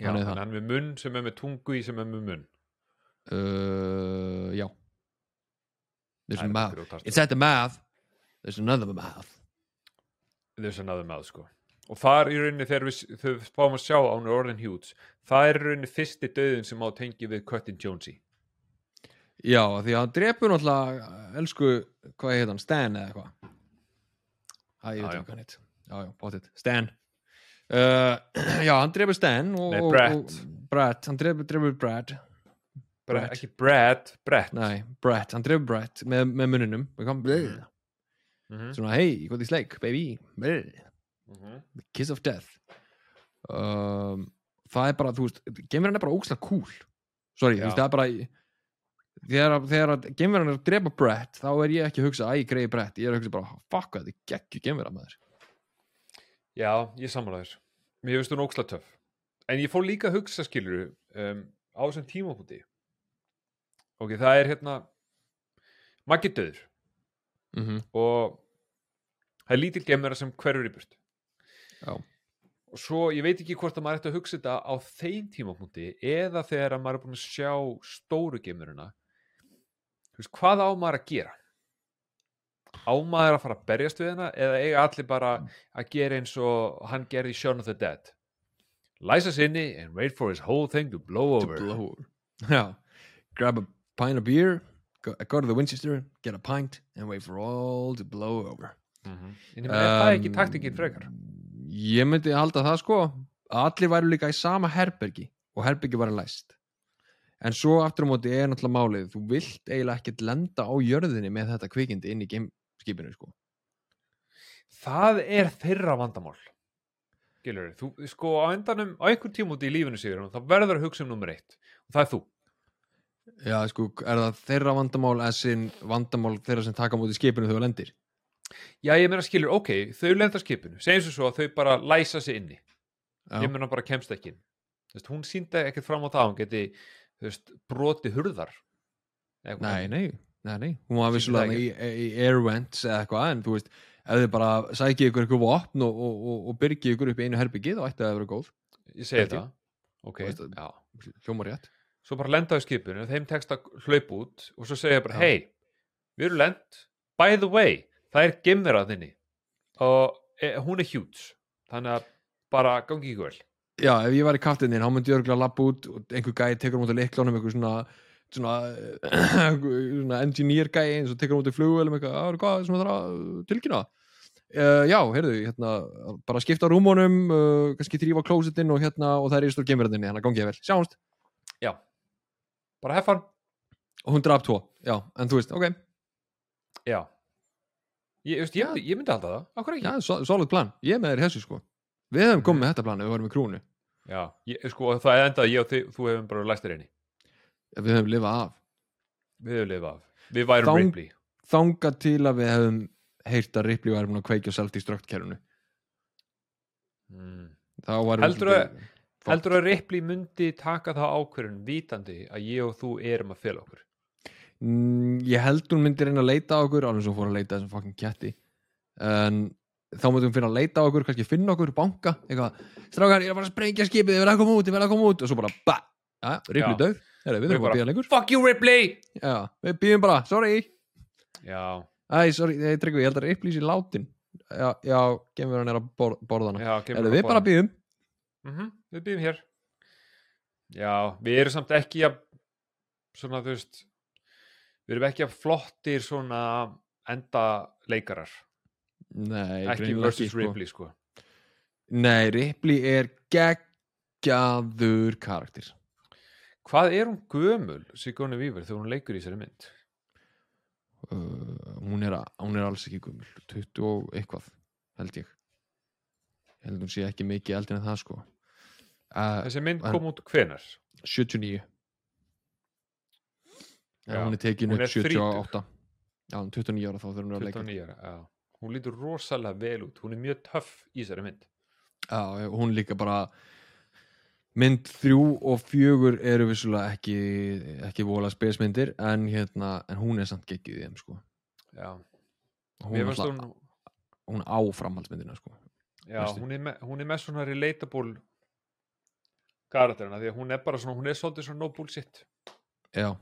Já, hann er hann með munn sem er með tungu í sem er með munn. Uh, já there's a mouth. it's at the mouth. There's another mouth. Að náðu með sko. Og það er í rauninni þegar við, þegar við fáum að sjá á hún er orðin hjúts það er í rauninni fyrsti döðin sem á tengi við Cutting Jonesy. Já, því að hann drepur náttúrulega elsku, hvað heit hann, Stan eða eitthvað? Æ, ég veit já. ekki hann heit já, já, bóttið, Stan. Uh, *clears throat* já, hann drepur Stan og, Nei, og, Brett, hann drepur, drepur Brett. Bre Brett. ekki Brad, Brett. Nei, Brett, hann drepur Brett með, með og kom, bleh, Mhm, svona, hey, hvað er sleik, baby. Mhm. the kiss of death. Um, það er bara, þú veist geimverðan er bara ógslag cool. Sorry, þú Já. veist, það er bara þegar, þegar að geimverðan er að drepa Brett þá er ég ekki að hugsa, æ, greiði Brett. Ég er að hugsa bara, fuck, þetta er geggju geimverðan maður. Já, ég sammála þér. Mér finnst hún óksla töff. En ég fór líka að hugsa skilur um, á þessum tímafúti ok, það er hérna Maggi döður mm -hmm. og það er lítil gemera sem hverfur í burt Já. og svo ég veit ekki hvort að maður ætti að hugsa þetta á þeim tímapunkti eða þegar að maður er búin að sjá stóru gemeruna hvað á maður að gera? Á maður að fara að berjast við hana eða eiga allir bara að gera eins og hann gerði í Shaun of the Dead? Læsa sinni and wait for his whole thing to blow over. to blow grab a pint of beer go, go to the Winchester, get a pint and wait for all to blow over. Mhm. en ég meina, er það ekki Um, taktikinn frekar? ég myndi halda það sko. Að allir væru líka í sama herbergi og herbergi væri læst. En svo aftur á móti er náttúrulega málið þú vilt eiginlega ekkert lenda á jörðinni með þetta kvikindi inn í gameskipinu sko. það er þeirra vandamál. Gilur, þú, sko á endanum á einhver tíma út í lífinu sigur þá verður að hugsa um nummer eitt og það er þú já sko, er það þeirra vandamál eða sinn vandamál þeirra sem taka móti skipinu þegar þú lendir? Já ég meina skilur, ok, þau lenda skipinu. Segjum svo svo að þau bara læsa sig inni. Já, ég meina bara kemst ekki veist, hún síndi ekkert fram á það hún geti veist, broti hurðar. Nei, nei, nei, nei. Hún var vissulega það í, í air vents eða eitthvað en þú veist, ef þið bara sækið ykkur eitthvað vopn og, og, og, og byrgið ykkur upp í einu herbyggi þá ætti það að vera góð, ég segi ég. það. Ok, að- já. hljómar rétt svo bara lendaðu skipinu, þeim tekst að hlaupa út og svo segja bara, hei við erum lent, by the way það er gemverað þinni. Og e, hún er huge. Þannig að bara gangi ekki vel. Já, ef ég var í kaftininn, þá myndi ég örgulega lappa út og einhver gæði tekur mútið leiklánum eitthvað svona svona, *coughs* svona engineer gæði eins og tekur mútið flugvelum eitthvað, "Ah, hvað sem það þarf að tilkynna? Uh, Já, heyrðu, hérna bara skipta rúmónum, uh, kannski þrýfa klósettinn og hérna, og það er í stór geimverðinni hérna gangi ég vel, sjáumst, já, bara heffan og hún draf tvo. Já, en þú veist, ok, já. Ég, veist, ég, ég myndi halda það, okkur ekki? Já, so- solid plan. Ég með þér í þessu sko. Við hefum komið með þetta plan ef við varum í krúnu já, ég, sko, það er endað ég og þið, þú hefum bara læst þér einni Við hefum lifað af. Við hefum lifað af, við værum Þang- Ripley. Þangað til að við hefum heyrt að Ripley væri búin að kveikja selft í ströktkerfinu mm. þá varum Heldurðu að- Fuck. Heldur að Ripley myndi taka það ákvörðun vitandi að ég og þú erum að fela okkur? Mm, ég held hún myndi reyna að leita okkur alveg svo fór að leita þessum fucking ketti. En þá myndi hún finna að leita okkur kannski finna okkur, banka, eitthvað. Strákar, ég er bara að sprengja skipið, ég verð að koma út, ég verð að koma út. Og svo bara, ba, ja, Ripley Heru, við Við þurfum bara að býða lengur. Fuck you Ripley! Já, við býðum bara, sorry. Já, æ, sorry, ég tryggvi, ég held að Ripley sé látin. Já, já, gemur hann er að bor borðana já kemur Heru, við bara býðum mm við býðum hér. Já, við erum samt ekki að svona þú veist við erum ekki að flottir svona enda leikarar nei, ekki versus sko. Ripley sko. Nei, Ripley er geggjaður karakter. Hvað er hún gömul Sigourney Weaver þegar hún leikur í þessari mynd? Uh, hún, er, a- hún er alls ekki gummul 20 og eitthvað held ég ég held hún sé ekki mikið eldin en það sko. Uh, þessi mynd kom út hvenar 79 Já, hún er tekin hún upp þrítug. 78 já, hún er 29 ára þá þurfum við að leika. 29 ára, já. Hún lítur rosalega vel út, hún er mjög töff í þessari mynd. Já, hún líka bara mynd þrjú og fjögur eru vissulega ekki ekki vola spesmyndir en hérna, en hún er samt geggið í þeim sko. Já, hún, hún hún á framhaldsmyndina sko já, hún er, með, hún er með svona relatable karakterina því að hún er bara svona, hún er svolítið svona no bullshit. Já,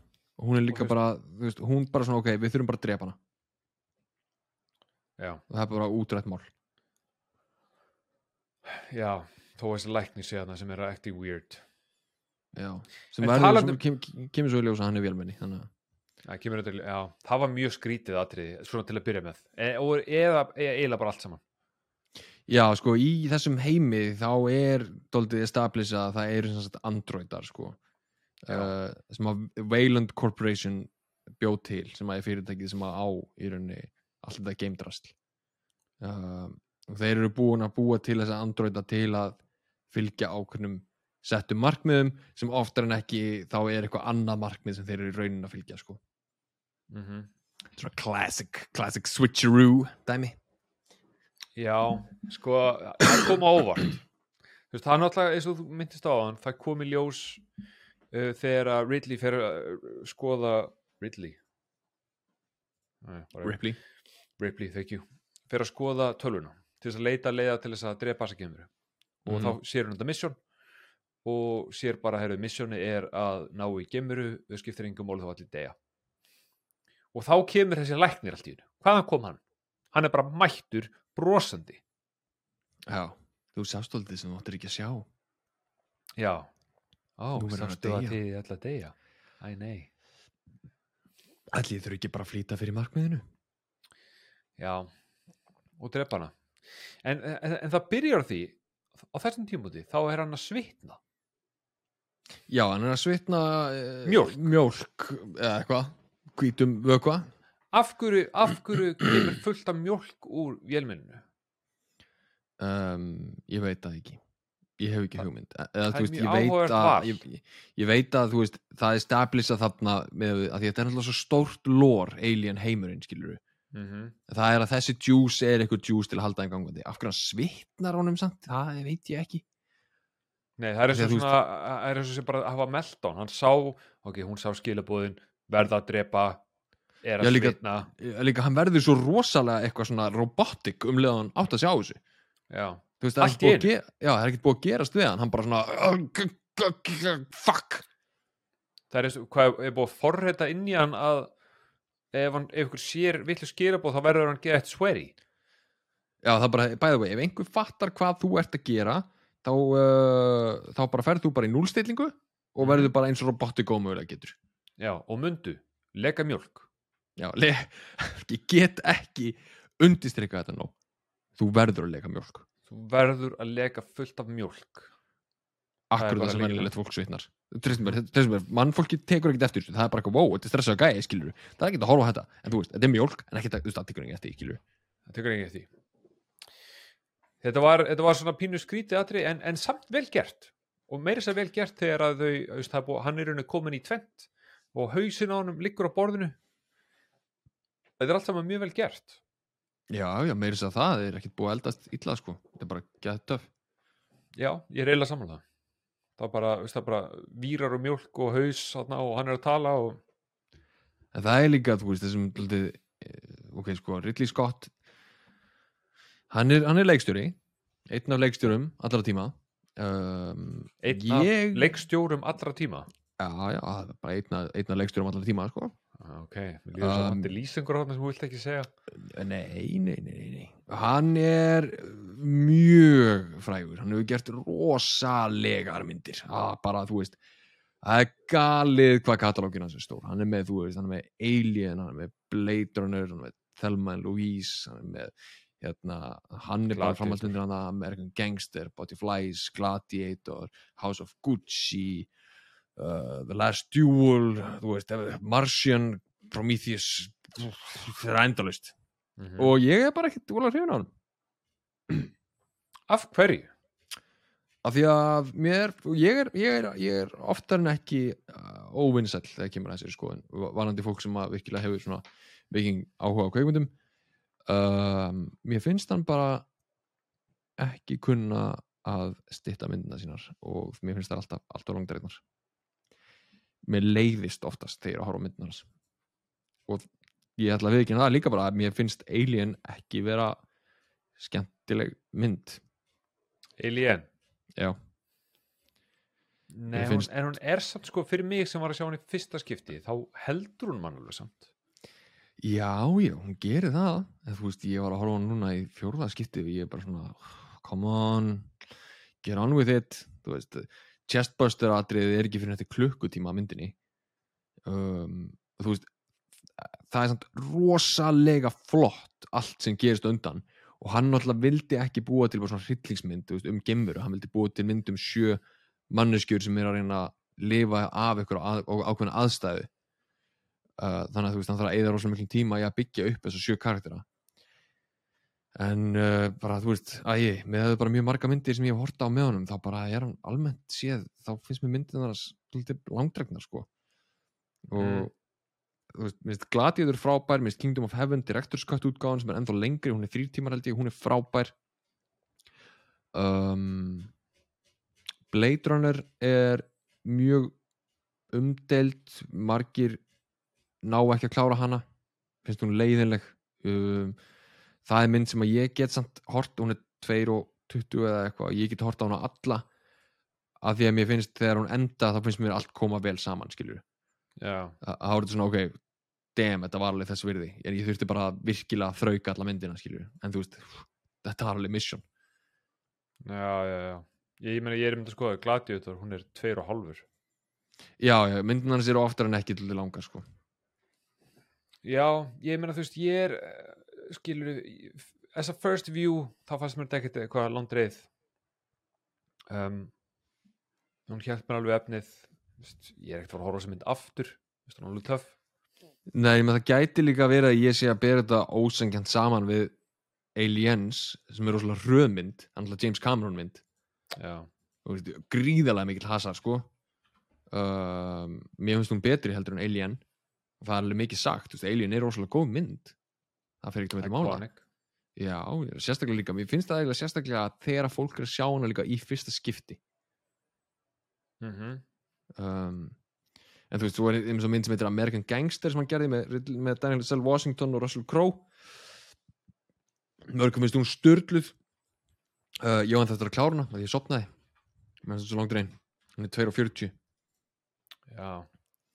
hún er líka þú bara þú veist, hún bara svona ok, við þurfum bara að drepa hana. Já, það er bara útrætt mál. Já, þó þessi lækni sé þarna sem er acting weird. Já, sem verður, sem kem, kemur svo í ljós að hann er vélmenni þannig að það, já, það var mjög skrítið atriði, svona til að byrja með. E, og, eða, eiginlega bara allt saman Já, sko, í þessum heimi þá er doldið establish að það eru sem sagt androidar, sko. Uh, sem að Wayland Corporation bjóð til, sem að er fyrirtækið sem að á í rauninni allt þetta geimdrasl uh, og þeir eru búin að búa til þessa androida til að fylgja ákveðnum settum markmiðum sem oftar en ekki þá er eitthvað annað markmið sem þeir eru í raunin að fylgja, sko. Mm Svona classic, classic switcheroo. Dæmi Já, sko, það kom á óvart. Þú veist, það er náttúrulega eins og þú myndist á hann, það kom í ljós uh, þegar að Ridley fer að uh, skoða Ridley. Nei, Ripley. Ripley, thank you. Fer að skoða tölvuna til þess að leita leiða til þess að drepa þessa kemur og Mhm. þá sér hún þetta mission og sér bara, herru, missioni er að ná í gemuru, þau skiptir engum mál þá allir deyja. Og þá kemur þessi læknir allt í hennu hvaðan kom hann? Hann er bara mættur brosandi. Já, þú sást doldið sem þú áttir ekki að sjá. Já. Ó, sástu að þið ætla að deyja? Æ, nei. Ætli þurfi ekki bara að flýta fyrir markmiðinu? Já, og drepa hana. En, en, en það byrjar því á þessum tímúti, þá er hann að svitna. Já, hann er að svitna uh, Mjólk. Mjólk, eða eitthvað Hvítum vökva Af hverju, af hverju kemur fullt af mjólk úr vélmenninu? um, Ég veit það ekki. Ég hef ekki hugmynd. E- eða, það er veist, mjög ég, veit áhugavert að, val. ég, ég- ég veit að þú veist, það er stablisa þarna með að því að þetta er náttúrulega svo stórt lór alien heimurinn, skilur Mm það er að þessi juice er eitthvað juice til að halda þeim gangandi. Af hverju hann svitnar honum samt? Það veit ég ekki. Nei, það er eins Þegar og þú svona það er eins og sem bara að hafa meldón hann. Sá, ok, hún sá skilabúðin verða að drepa er að svitna. líka hann verður svo rosalega eitthvað svona robotic um leðan átt að sjá þessu. Já, Þú veist, það er Allt ekkert í búið að ge- já, það er ekkert búið að gerast við hann. Hann bara svona fuck. Það er eins og hvað er búið að forrita inn í hann að ef, hann, ef ykkur sér villu skilabúð þá verður hann gett sweary Já, það er bara, by the way, ef einhver fattar hvað þú ert að gera þá, uh, þá bara ferð þú bara í núlstillingu og Mhm. verður bara eins og robotik ómögulega getur. Já, og mundu, lega mjólk Já, le, *laughs* ég get ekki undistrykka þetta nóg. Þú verður að leika mjólk. Þú verður að lega fullt af er akkur það sem venjulegt fólk svitnar tristum mér, mannfólki tekur ekkert eftir það er bara eitthvað, wow, þetta er stressað gæði, skilur það er ekkert að horfa á þetta, en þú veist, þetta er mjólk en ekki veist, það tekur ekkert eftir, skilur það tekur ekki eftir þetta var, þetta var svona pínu skrítið atri en, en samt vel gert. Og meira sér vel gert þegar að þau er hann er komin í tvent og hausin á honum liggur á borðinu þetta er allt saman mjög vel gert. Já, já, meiri sér að það er ekkert búið að eldast illa, sko, þetta er bara gett töf já, ég er eiginlega samanlega það er bara, það er bara vírar og mjólk og haus þarna, og hann er að tala og En það er líka, þú veist, þessum daldið, ok, sko, Ridley Scott hann er, hann er leikstjóri einn af leikstjórum allra tíma. Um, einn ég, af leikstjórum allra tíma? Já, já, það bara einn af, leikstjórum allra tíma, sko ok, mér líður svo Um, um, lýsingur á þarna sem þú vilt ekki segja. Nei, nei, nei, nei, hann er mjög frægur, hann hefur gert rosalegar myndir, ah, bara, þú veist það er galið hvað katalógin hans er stór, hann er með, þú veist, hann er með Alien, hann er með Blade Runner hann er með Thelma and Louise hann er með, hérna, hann er bara Gladiator. framhaldsmyndir hann American Gangster, Body Flies, Gladiator House of Gucci uh, The Last Duel þú veist, ef- Martian Prometheus það er endalust mm og ég er bara ekkert úrlega hrifin á hann af hverju? af því að mér, ég er, ég er, ég er oftar en ekki uh, óvinnsæll þegar kemur að þessari skoðun varandi fólk sem að virkilega hefur svona viking áhuga á kveikmyndum um, mér finnst hann bara ekki kunna að stytta myndina sínar og mér finnst það alltaf alltaf langdreifnar mér leiðist oftast þegar að horfa á myndina hans. Og ég ætla að við ekki það líka bara að mér finnst Alien ekki vera skemmtileg mynd. Alien? Já, Nei, Mér hún, finnst- en hún er samt sko fyrir mig sem var að sjá hann í fyrsta skipti þá heldur hún mann alveg samt. Já, já, hún gerir það. En þú veist, ég var að horfa hana núna í fjórða skipti og ég er bara svona come on, get on with it. Þú veist, chestbuster atriðið er ekki fyrir þetta klukkutíma myndinni. Um, þú veist það er samt rosalega flott allt sem gerist á undan og hann náttúrulega vildi ekki búa til svona hryllingsmynd um gemuru, hann vildi búa til mynd um sjö manneskjur sem er að reyna að lifa af ykkur að, ákveðna aðstæðu. Uh, þannig að þú veist, hann þarf að eða rosalega miklum tíma í að byggja upp þessu sjö karaktera en uh, bara þú veist, að ég, með bara mjög marga myndir sem ég hef horta á með honum, þá bara er hann almennt séð, þá finnst mér myndin þar svolítið langdregnar sko. Og Mm. þú veist, mér finnst Gladiator frábær, mér finnst Kingdom of Heaven Director's Cut útgáðan sem er ennþá lengri hún er þrýr tímar held ég, hún er frábær. Um, Blade Runner er mjög umdelt margir ná ekki að klára hana finnst hún leiðinleg. Um, það er mynd sem að ég get samt hort, hún er 2 og 20 eða eitthvað, ég get hort á hana alla. Af því að mér finnst þegar hún enda þá finnst mér allt koma vel saman skilur Já, þá er þetta svona ok damn, þetta var alveg þess virði. En ég þurfti bara að virkilega að þrauka alla myndina skilur en þú veist, þetta var alveg mission. Já, já, já. Ég, meina, ég er þetta að skoða Gladiator, hún er tveir og hálfur. Já, já, myndina hans eru oftar en ekki til langar sko. Já, ég meina, þú veist, ég er skilur, as a first view þá fannst mér ekkert eitthvað landreið um, hún hjælt mér alveg efnið þú veist, ég er ekkert að fara að horfa þessa mynd aftur hún er alveg töff. Nei, menn það gæti líka verið að ég sé að bera þetta ósengjant saman við Aliens sem er rosalega röðmynd, annað James Cameron mynd. Veist, gríðalega mikill hasar sko. Um, mér finnst hún betri heldur en Alien. Það er alveg mikið sagt, Alien er rosalega góð mynd það fer ekkert að veit mála já, sérstaklega líka, mér finnst það eiginlega sérstaklega að þegar fólk er að sjá hana líka í fyrsta skipti. Mm um, en þú veist, þú er eins og mynd sem heitir American Gangster sem hann gerði með, með Daniel Sel Washington og Russell Crowe. Mörgum finnst hún störluð uh, ég var þetta að klára hana að ég sopnaði með þessu svo langt reyn hún er 2.40 Já,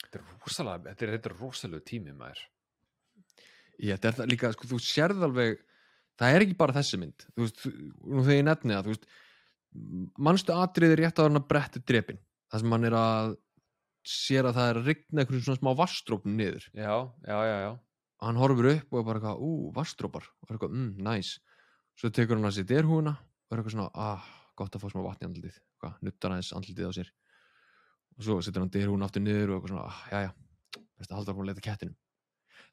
þetta er rosalega þetta er, þetta er rosalega tími maður ég, það líka, sko, þú sérð alveg það er ekki bara þessi mynd. Þú veist, nú þegar ég nefni það veist, manstu atriði rétt hann að bretti drepin? Það sem hann er að sér að það er að rigna einhverjum svona smá vastrópnum niður. Já, já, já, já. Og hann horfir upp og er bara eitthvað, ú, vastrópar og er eitthvað, mm, nice. Svo tekur hann að sér derhúuna og er eitthvað svona, ah, gott að fá smá vatn í andlitið. Hvað, nuttar aðeins andlitið á sér. Og svo setur hann derhúuna aftur niður og eitthvað svona, ah, já, já,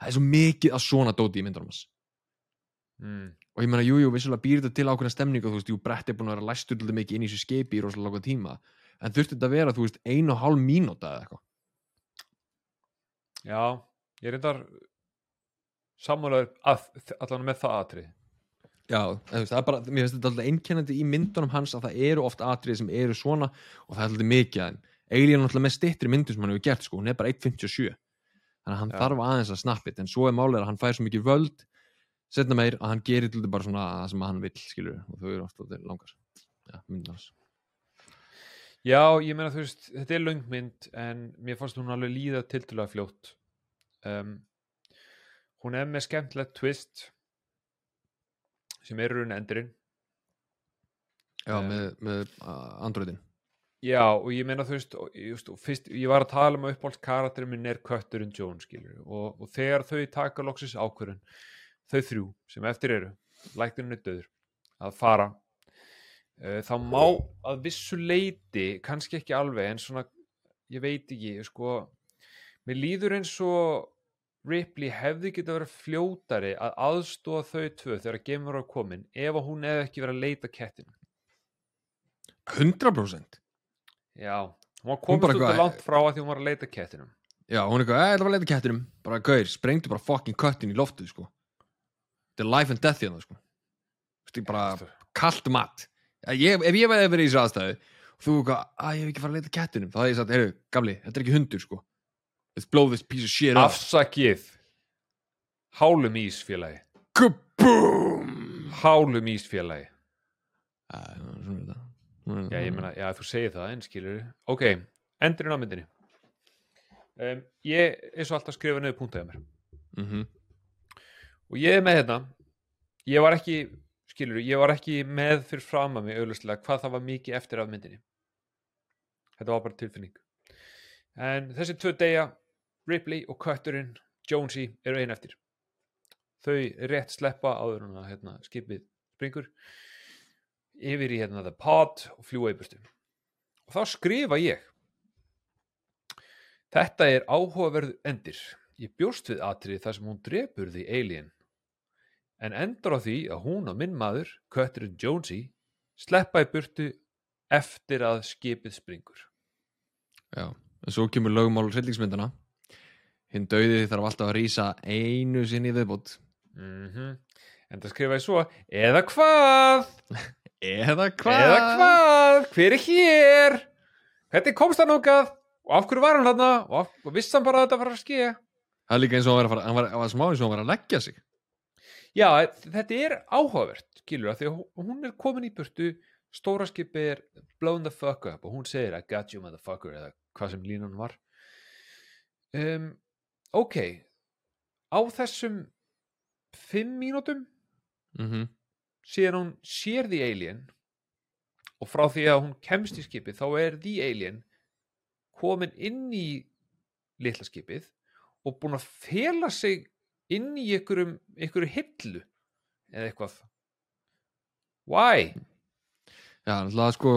það er svo mikið að svona dóti í myndunum hans. Mm. og ég meina, jú, jú, vissulega býr þetta til ákveðna stemningu, þú veist, jú, brett er búin að vera læstur mikið inn í þessu skeipi í rosalega langa tíma en þurfti þetta að vera, þú veist, ein og hálf mínúta eða eitthvað? Já, ég reyndar sammálaður að, allan með það atrið Já, veist, það er bara, mér finnst þetta alltaf einkennandi í myndunum hans að það eru oft atrið sem eru svona og það er alltaf mikið en Alien er alltaf með stittri myndum sem hann hefur gert sko, hún er bara 1.57 þannig að hann Já. þarf aðeins að snappit en svo er málið að hann fær svo mikið völd setna meir að hann gerir til þetta bara svona það sem hann vill, skilur, og þau eru oft alltaf langar. Já, myndin hans. Já, ég meina þú veist, þetta er löng mynd en mér fannst hún alveg líða tildulega fljótt. Um, hún er með skemmtilegt twist sem er raun endurinn. Já, Um, með, með uh, andröðin Já, og ég meina þú veist, just, fyrst, ég var að tala um að uppáhalds karakterinn minn er kötturinn Jones, skilur og, og þegar þau taka loksis ákvörðun þau þrjú sem eftir eru lækturinn er döður að fara uh, þá má að vissu leiti, kannski ekki alveg en svona, ég veit ekki sko, mér líður eins og Ripley hefði geta verið fljótari að aðstóða þau tvö þegar að gemur á komin ef að hún hefði ekki verið að leita kettinu 100% Já, hún var komist út að langt frá að því hún var að leita kettinum. Já, hún er eitthvað, "Eh, þetta var leita kettinum. Bara gaur, sprengdu bara fucking köttin í loftið sko. þetta er life and death hérna sko. Þetta er bara kalt mat. Ég, ef ég væri verið í þessu aðstæðu og þú eitthvað, að ég hef ekki fara að leita að kettinum. Þá hefði ég sagt, heyrðu, gamli, þetta er ekki hundur sko. Let's blow this piece of shit up. Afsakið. Hálum ís félagi. Kaboom! Hálum ís félagi Þetta er já, þetta. ég meina, já, þú segir það en skilur ok, endurinn á myndinni. Um, ég er svo alltaf að skrifa niður punktaði mér. Mhm. og ég er með hérna ég var ekki, skilur ég var ekki með fyrir fram að mig auðvitað hvað það var mikið eftir af myndinni. Þetta var bara tilfinning. En þessi tvö degja Ripley og Kötturinn Jonesy eru einn eftir. Þau rétt sleppa áður en að hérna, skipið springur yfir í hérna The Pod og fljúa í burtu. Og þá skrifa ég þetta er áhugaverð endir. Ég bjóst við atrið þar sem hún drepur því alien en endur á því að hún og minn maður, Kötturinn Jonesy sleppa í burtu eftir að skipið springur. Já, en svo kemur lögumál hryllingsmyndana hinn dauði þarf alltaf að rýsa einu sinni í viðbót. Mm en það skrifa ég svo eða hvað, *laughs* eða eða hvað? hver er hér? Hvernig komst hann ákað og af hverju var hann þarna? Og, og vissi hann bara að þetta var að ske Það er líka eins og hann var að fara, hann var, hann var smá eins og hann var að leggja sig. Já, þetta er áhugavert skilur að því hún- er komin í burtu stóra skipi er blown the fuck up og hún segir I got you motherfucker eða hvað sem línan var. Um, ok á þessum fimm mínútum mm síðan hún sér the alien og frá því að hún kemst í skipið þá er the alien komin inn í litla skipið og búin að fela sig inn í einhverjum, einhverju hillu eða eitthvað. Why? Já, náttúrulega sko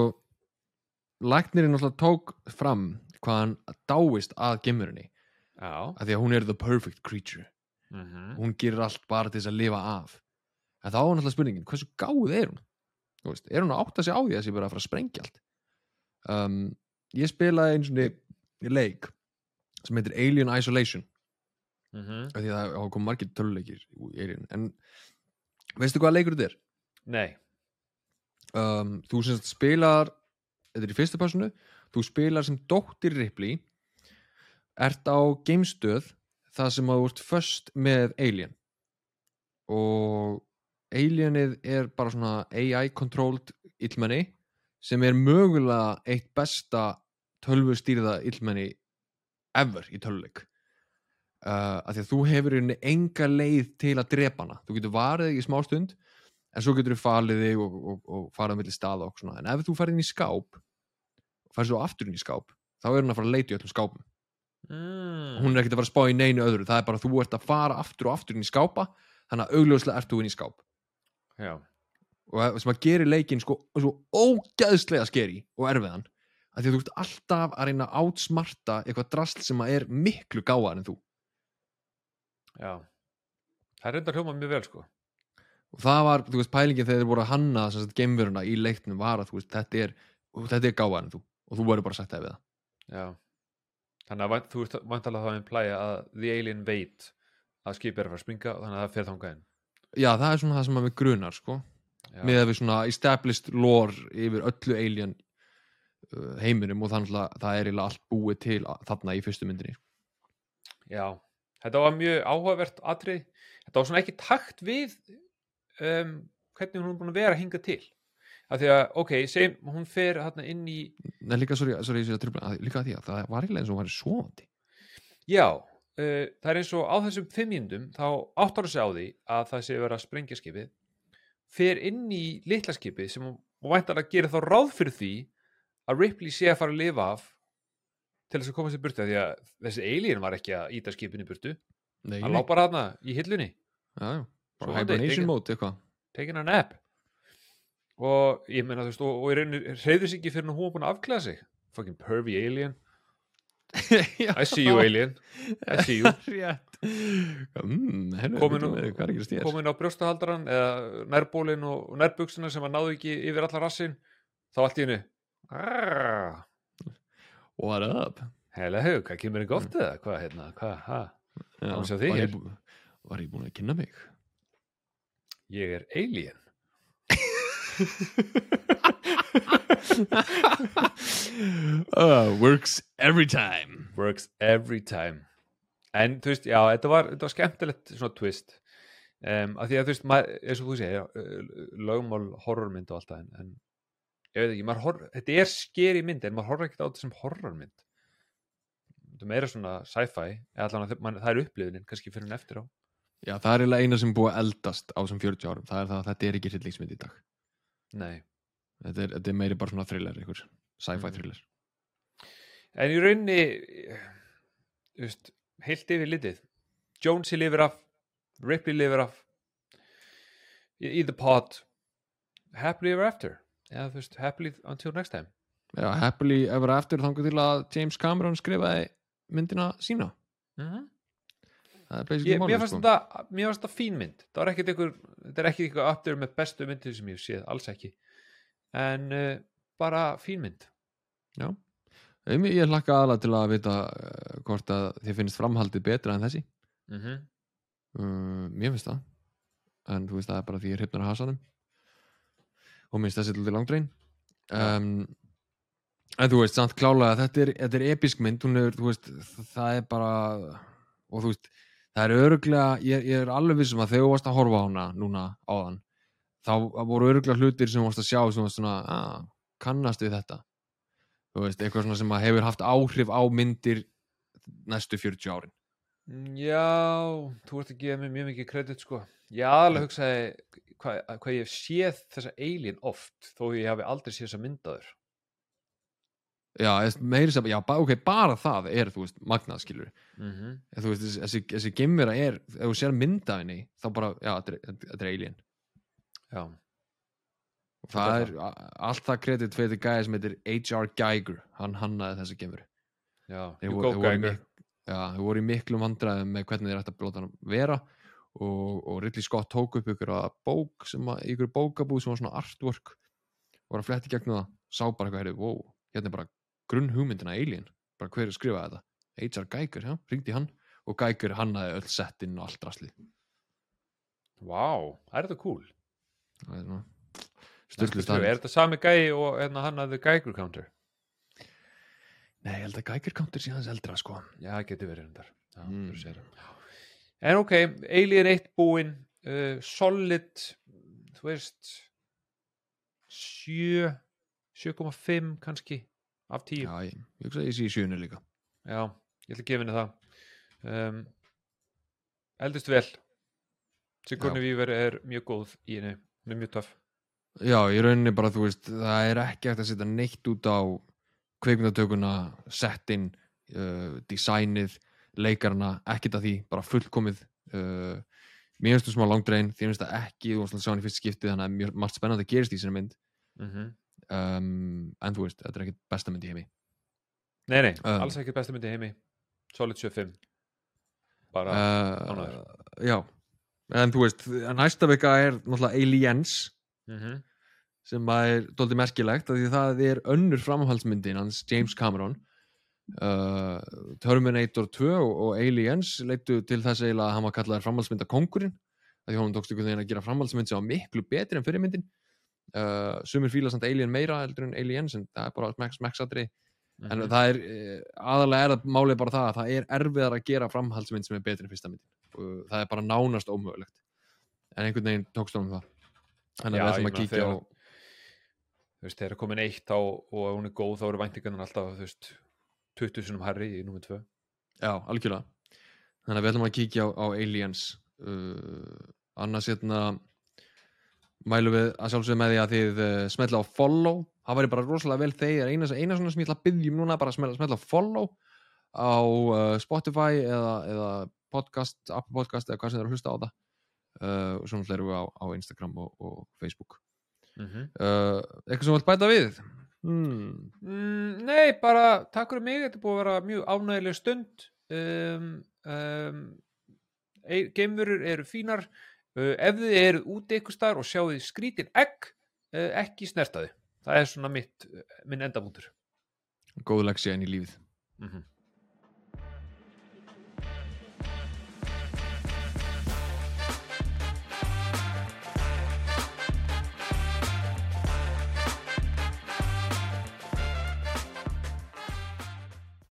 læknirinn náttúrulega tók fram hvað hann dáist að gemurinni af því að hún er the perfect creature. Mm hún gerir allt bara til þess að lifa af en þá er náttúrulega spurningin, hversu gáð er hún? Veist, er hún að átta sig á því að þessi bara að fara að sprengja allt um, ég spilaði eins og leik sem heitir Alien Isolation -hmm. af því að það komið margir töluleikir en veistu hvað leikur þetta er? nei um, þú sem sagt spilar þetta er í fyrsta personu þú spilar sem dóttir Ripley ert á geimstöð það sem að ert först með Alien og Alienið er bara svona AI-controlled illmenni sem er mögulega eitt besta tölvustýrða illmenni ever í töluleik uh, af því að þú hefur einni enga leið til að drepa hana. Þú getur varið þig í smá stund en svo getur þú falið þig og, og, og farið á milli staða og svona, en ef þú farið inn í skáp og farið svo aftur inn í skáp þá er hún að fara að leita í öllum skápum. Mm. hún er ekkert að fara að spá í neinu öðru. Það er bara að þú ert að fara aftur og aftur inn í skápa þannig að augljóslega ert þú inn í skáp já. Og það sem að gera leikin sko svo ógæðslega skeri og erfiðan að því að þú ert alltaf að reyna að átsmarta eitthvað drasl sem að er miklu gáðar en þú. Já. Það er reynda hljóma mjög vel sko. Og það var, þú veist, pælingin þegar þeir voru að hanna sagt geimveruna í leiknum var að þú veist, þetta er, þetta er gáðar en þú og þú verður bara sagt það við það. Já. Þannig að þú ert vantalega það að implæja að the alien veit að skipið er að fara að springa og þannig að það fer þangað inn já, það er svona það sem að við grunar sko já. með að við svona established lore yfir öllu alien uh, heiminum og þannig að það er eiginlega allt búið til að- þarna í fyrstu myndinni Já, þetta var mjög áhugavert atrið. Þetta var svona ekki takt við um, hvernig hún er búin að vera hinga til. Af því að, ok, segjum, hún fer hérna inn í, Nei, líka, sorry, sorry, að að- líka að því að það var eiginlega eins og hún var svovandi já, uh, það er eins og á þessum fimm mínúndum, þá áttar sig á því að það sé vera að sprengja skipið, fer inn í litla skipið sem hún væntanlega gerir þá ráð fyrir því að Ripley sé að fara að lifa af til þess að komast í burtu því að þessi alien var ekki að íta skipinu í burtu. Nei, hann nei. lá bara hana í hillunni. Sofandi, hibernation mode eitthvað. taking a nap. Og ég meina þú veist og, og hreyður sig ekki fyrir hún var búin að afklæða sig. Fucking pervy alien I see you alien. I see you. *laughs* Mm, Komin komin, á brjóstahaldaran eða nærbólin og, nærbuksuna sem að náðu ekki yfir allar rassin þá allt í hennu what up? Heila hug, hvað kemur ekki oft eða hvað hérna, hvað, þig var, ég, ég búin að kynna mig? Ég er alien *laughs* *laughs* uh, works every time. Works every time. En þú veist, já, þetta var, þetta var skemmtilegt svona twist. Um, að því að þú veist, maður, eins og þú segir uh, lögmál horrormynd og allt það en, en ég veit ekki, horf, þetta er skeri mynd en maður horfir ekkert á þetta sem horrormynd. Þetta er meira svona sci-fi eða allan að það er upplifunin kannski fyrir en eftir á. Já, það er eiginlega eina sem búið að eldast á þessum 40 árum það er það að þetta er ekki hryllingsmynd í dag. Nei. Þetta er, þetta er meiri bara svona thriller ykkur, sci-fi Mhm. thriller. En í rauninni þú veist, heilt yfir litið. Jonesy lifir af Ripley lifir af í, The Pod Happily Ever After. Eða þú veist, Happily Until Next Time. Já, happily ever after þangur til að James Cameron skrifaði myndina sína. Mm það er basically ég, mér málið fannst sko. þetta mér fannst þetta fín mynd. Það ekkert er ekki ykkur aftur með bestu myndir sem ég séð, alls ekki en uh, bara fín mynd. Já, ég, ég hlakka aðla til að vita uh, hvort að þið finnst framhaldið betra en þessi. Mm -hmm. uh, mér finnst það. En þú veist það er bara því ég er hrypnar að hasa þeim og minnst þessi til langdrein um, en þú veist samt klálega þetta er, þetta er episk mynd. Er, veist, það er bara og þú veist, það er öruglega ég, ég er alveg vissum að þú varst að horfa á hana núna áðan þá voru öruglega hlutir sem varst að sjá sem varst svona, að, kannast við þetta þú veist, eitthvað svona sem hefur haft áhrif á myndir næstu 40 árin Já, þú ert að gefa mér mjög mikið kredit sko. Ég aðalega hugsaði hvað, hvað ég hef séð þessa alien oft þó ég hafi aldrei séð þessa myndaður. já, sem, já, ba- ok, bara það er, þú veist, magnað skilur Mm -hmm. þú veist, þessi, þessi, gimmera er ef þú sér mynda henni, þá bara já, þetta er alien Já, það er, a- allt það kredit fyrir gæði sem heitir H.R. Geiger. Hann hannaði þessi gimmera já, Þeir voru- voru í miklum vandræðum með hvernig þeir ætti að blóta hann vera. Og, og Ridley Scott tók upp ykkur bók sem að, ykkur bókabúð sem var svona artwork. Og var að fletti gegnum það. Sá bara eitthvað, heyrðu, wow, hérna er bara grunn hugmyndina Alien, bara hver er að skrifa þetta? H.R. Geiger, já, ringdi hann. Og Geiger hannaði öll settin og allt drasli Vá, það er þetta cool. Svona Sturlu styrlu Er þetta sami gæi og hérna, hann hafði Geiger counter? Nei, ég held að Geiger counter sé hans eldra sko. Já, getur verið hendar. Já, Mm. En ok, Alien 1 búinn, uh, Solid, þú veist, 7, 7,5 kannski af 10. Já, ég, ég hugsa að ég sé í sjönu líka. Já, ég ætla að gefa henni það. Um, Eldist vel. Sigourney Weaver er mjög góð í henni hún er mjög töff Já, í rauninni bara, þú veist, það er ekki hægt að setja neitt út á kveikmyndatökuna, settin, uh, designið, leikarana, ekkert að því, bara fullkomið. Uh, mér finnst þú smá langdrein, því finnst það ekki, þú varst að sjá hann í fyrst skiptið, þannig að mjög margt spennandi gerist í sinni mynd. mm -hmm. Um, en þú veist, þetta er ekkert besta mynd í heimi. Nei, nei, Um. alls ekki besta myndi í heimi Solid 75 Bara, Uh, ánægður. já, en þú veist, næsta vika er náttúrulega Aliens, mm sem að er doldið merkilegt því það er önnur framhaldsmyndin hans James Cameron. Uh, Terminator 2 og, Aliens leittu til þess eiginlega að hann var kallaður framhaldsmynda kongurinn af því hann tókst ykkur þegar að gera framhaldsmynd sem var miklu betri en fyrirmyndin uh, sumir fíla samt Alien meira heldur en Aliens en það er bara smekks smekksadri Mhm. en það er uh, aðalega er það málið bara það að það er erfiðar að gera framhaldsmynd sem er betri en fyrsta myndin. Og það er bara nánast ómögulegt. En einhvern veginn tókst honum það. Þannig að við ætlum að kíkja á Þú veist, þegar komin eitt á og ef hún er góð þá eru væntingarnar alltaf þú veist, 20 sinum herri í númer 2 Já, algjörlega. Þannig að við ætlum að kíkja á, á Aliens. Uh, annars hérna mælum við að sjálfsögðu með því að þið uh, smetla á follow það væri bara rosalega vel þegar eina, eina svona sem ég ætla að byggjum núna bara smetla, smetla á follow á uh, Spotify eða, eða podcast, Apple Podcast eða hvað sem þeir að hlusta á það uh, og svona erum við á, á Instagram og, og Facebook mm -hmm. eitthvað sem þú vilt bæta við? Hmm. Mm, nei, bara takk fyrir mig, þetta búið að vera mjög ánægileg stund um, um, geimverur eru fínar uh, ef þið eru úti ykkur staðar og sjáu þið skrítin egg uh, ekki snerta þið það er svona mitt, minn endamútur Góð enn í lífið. Mm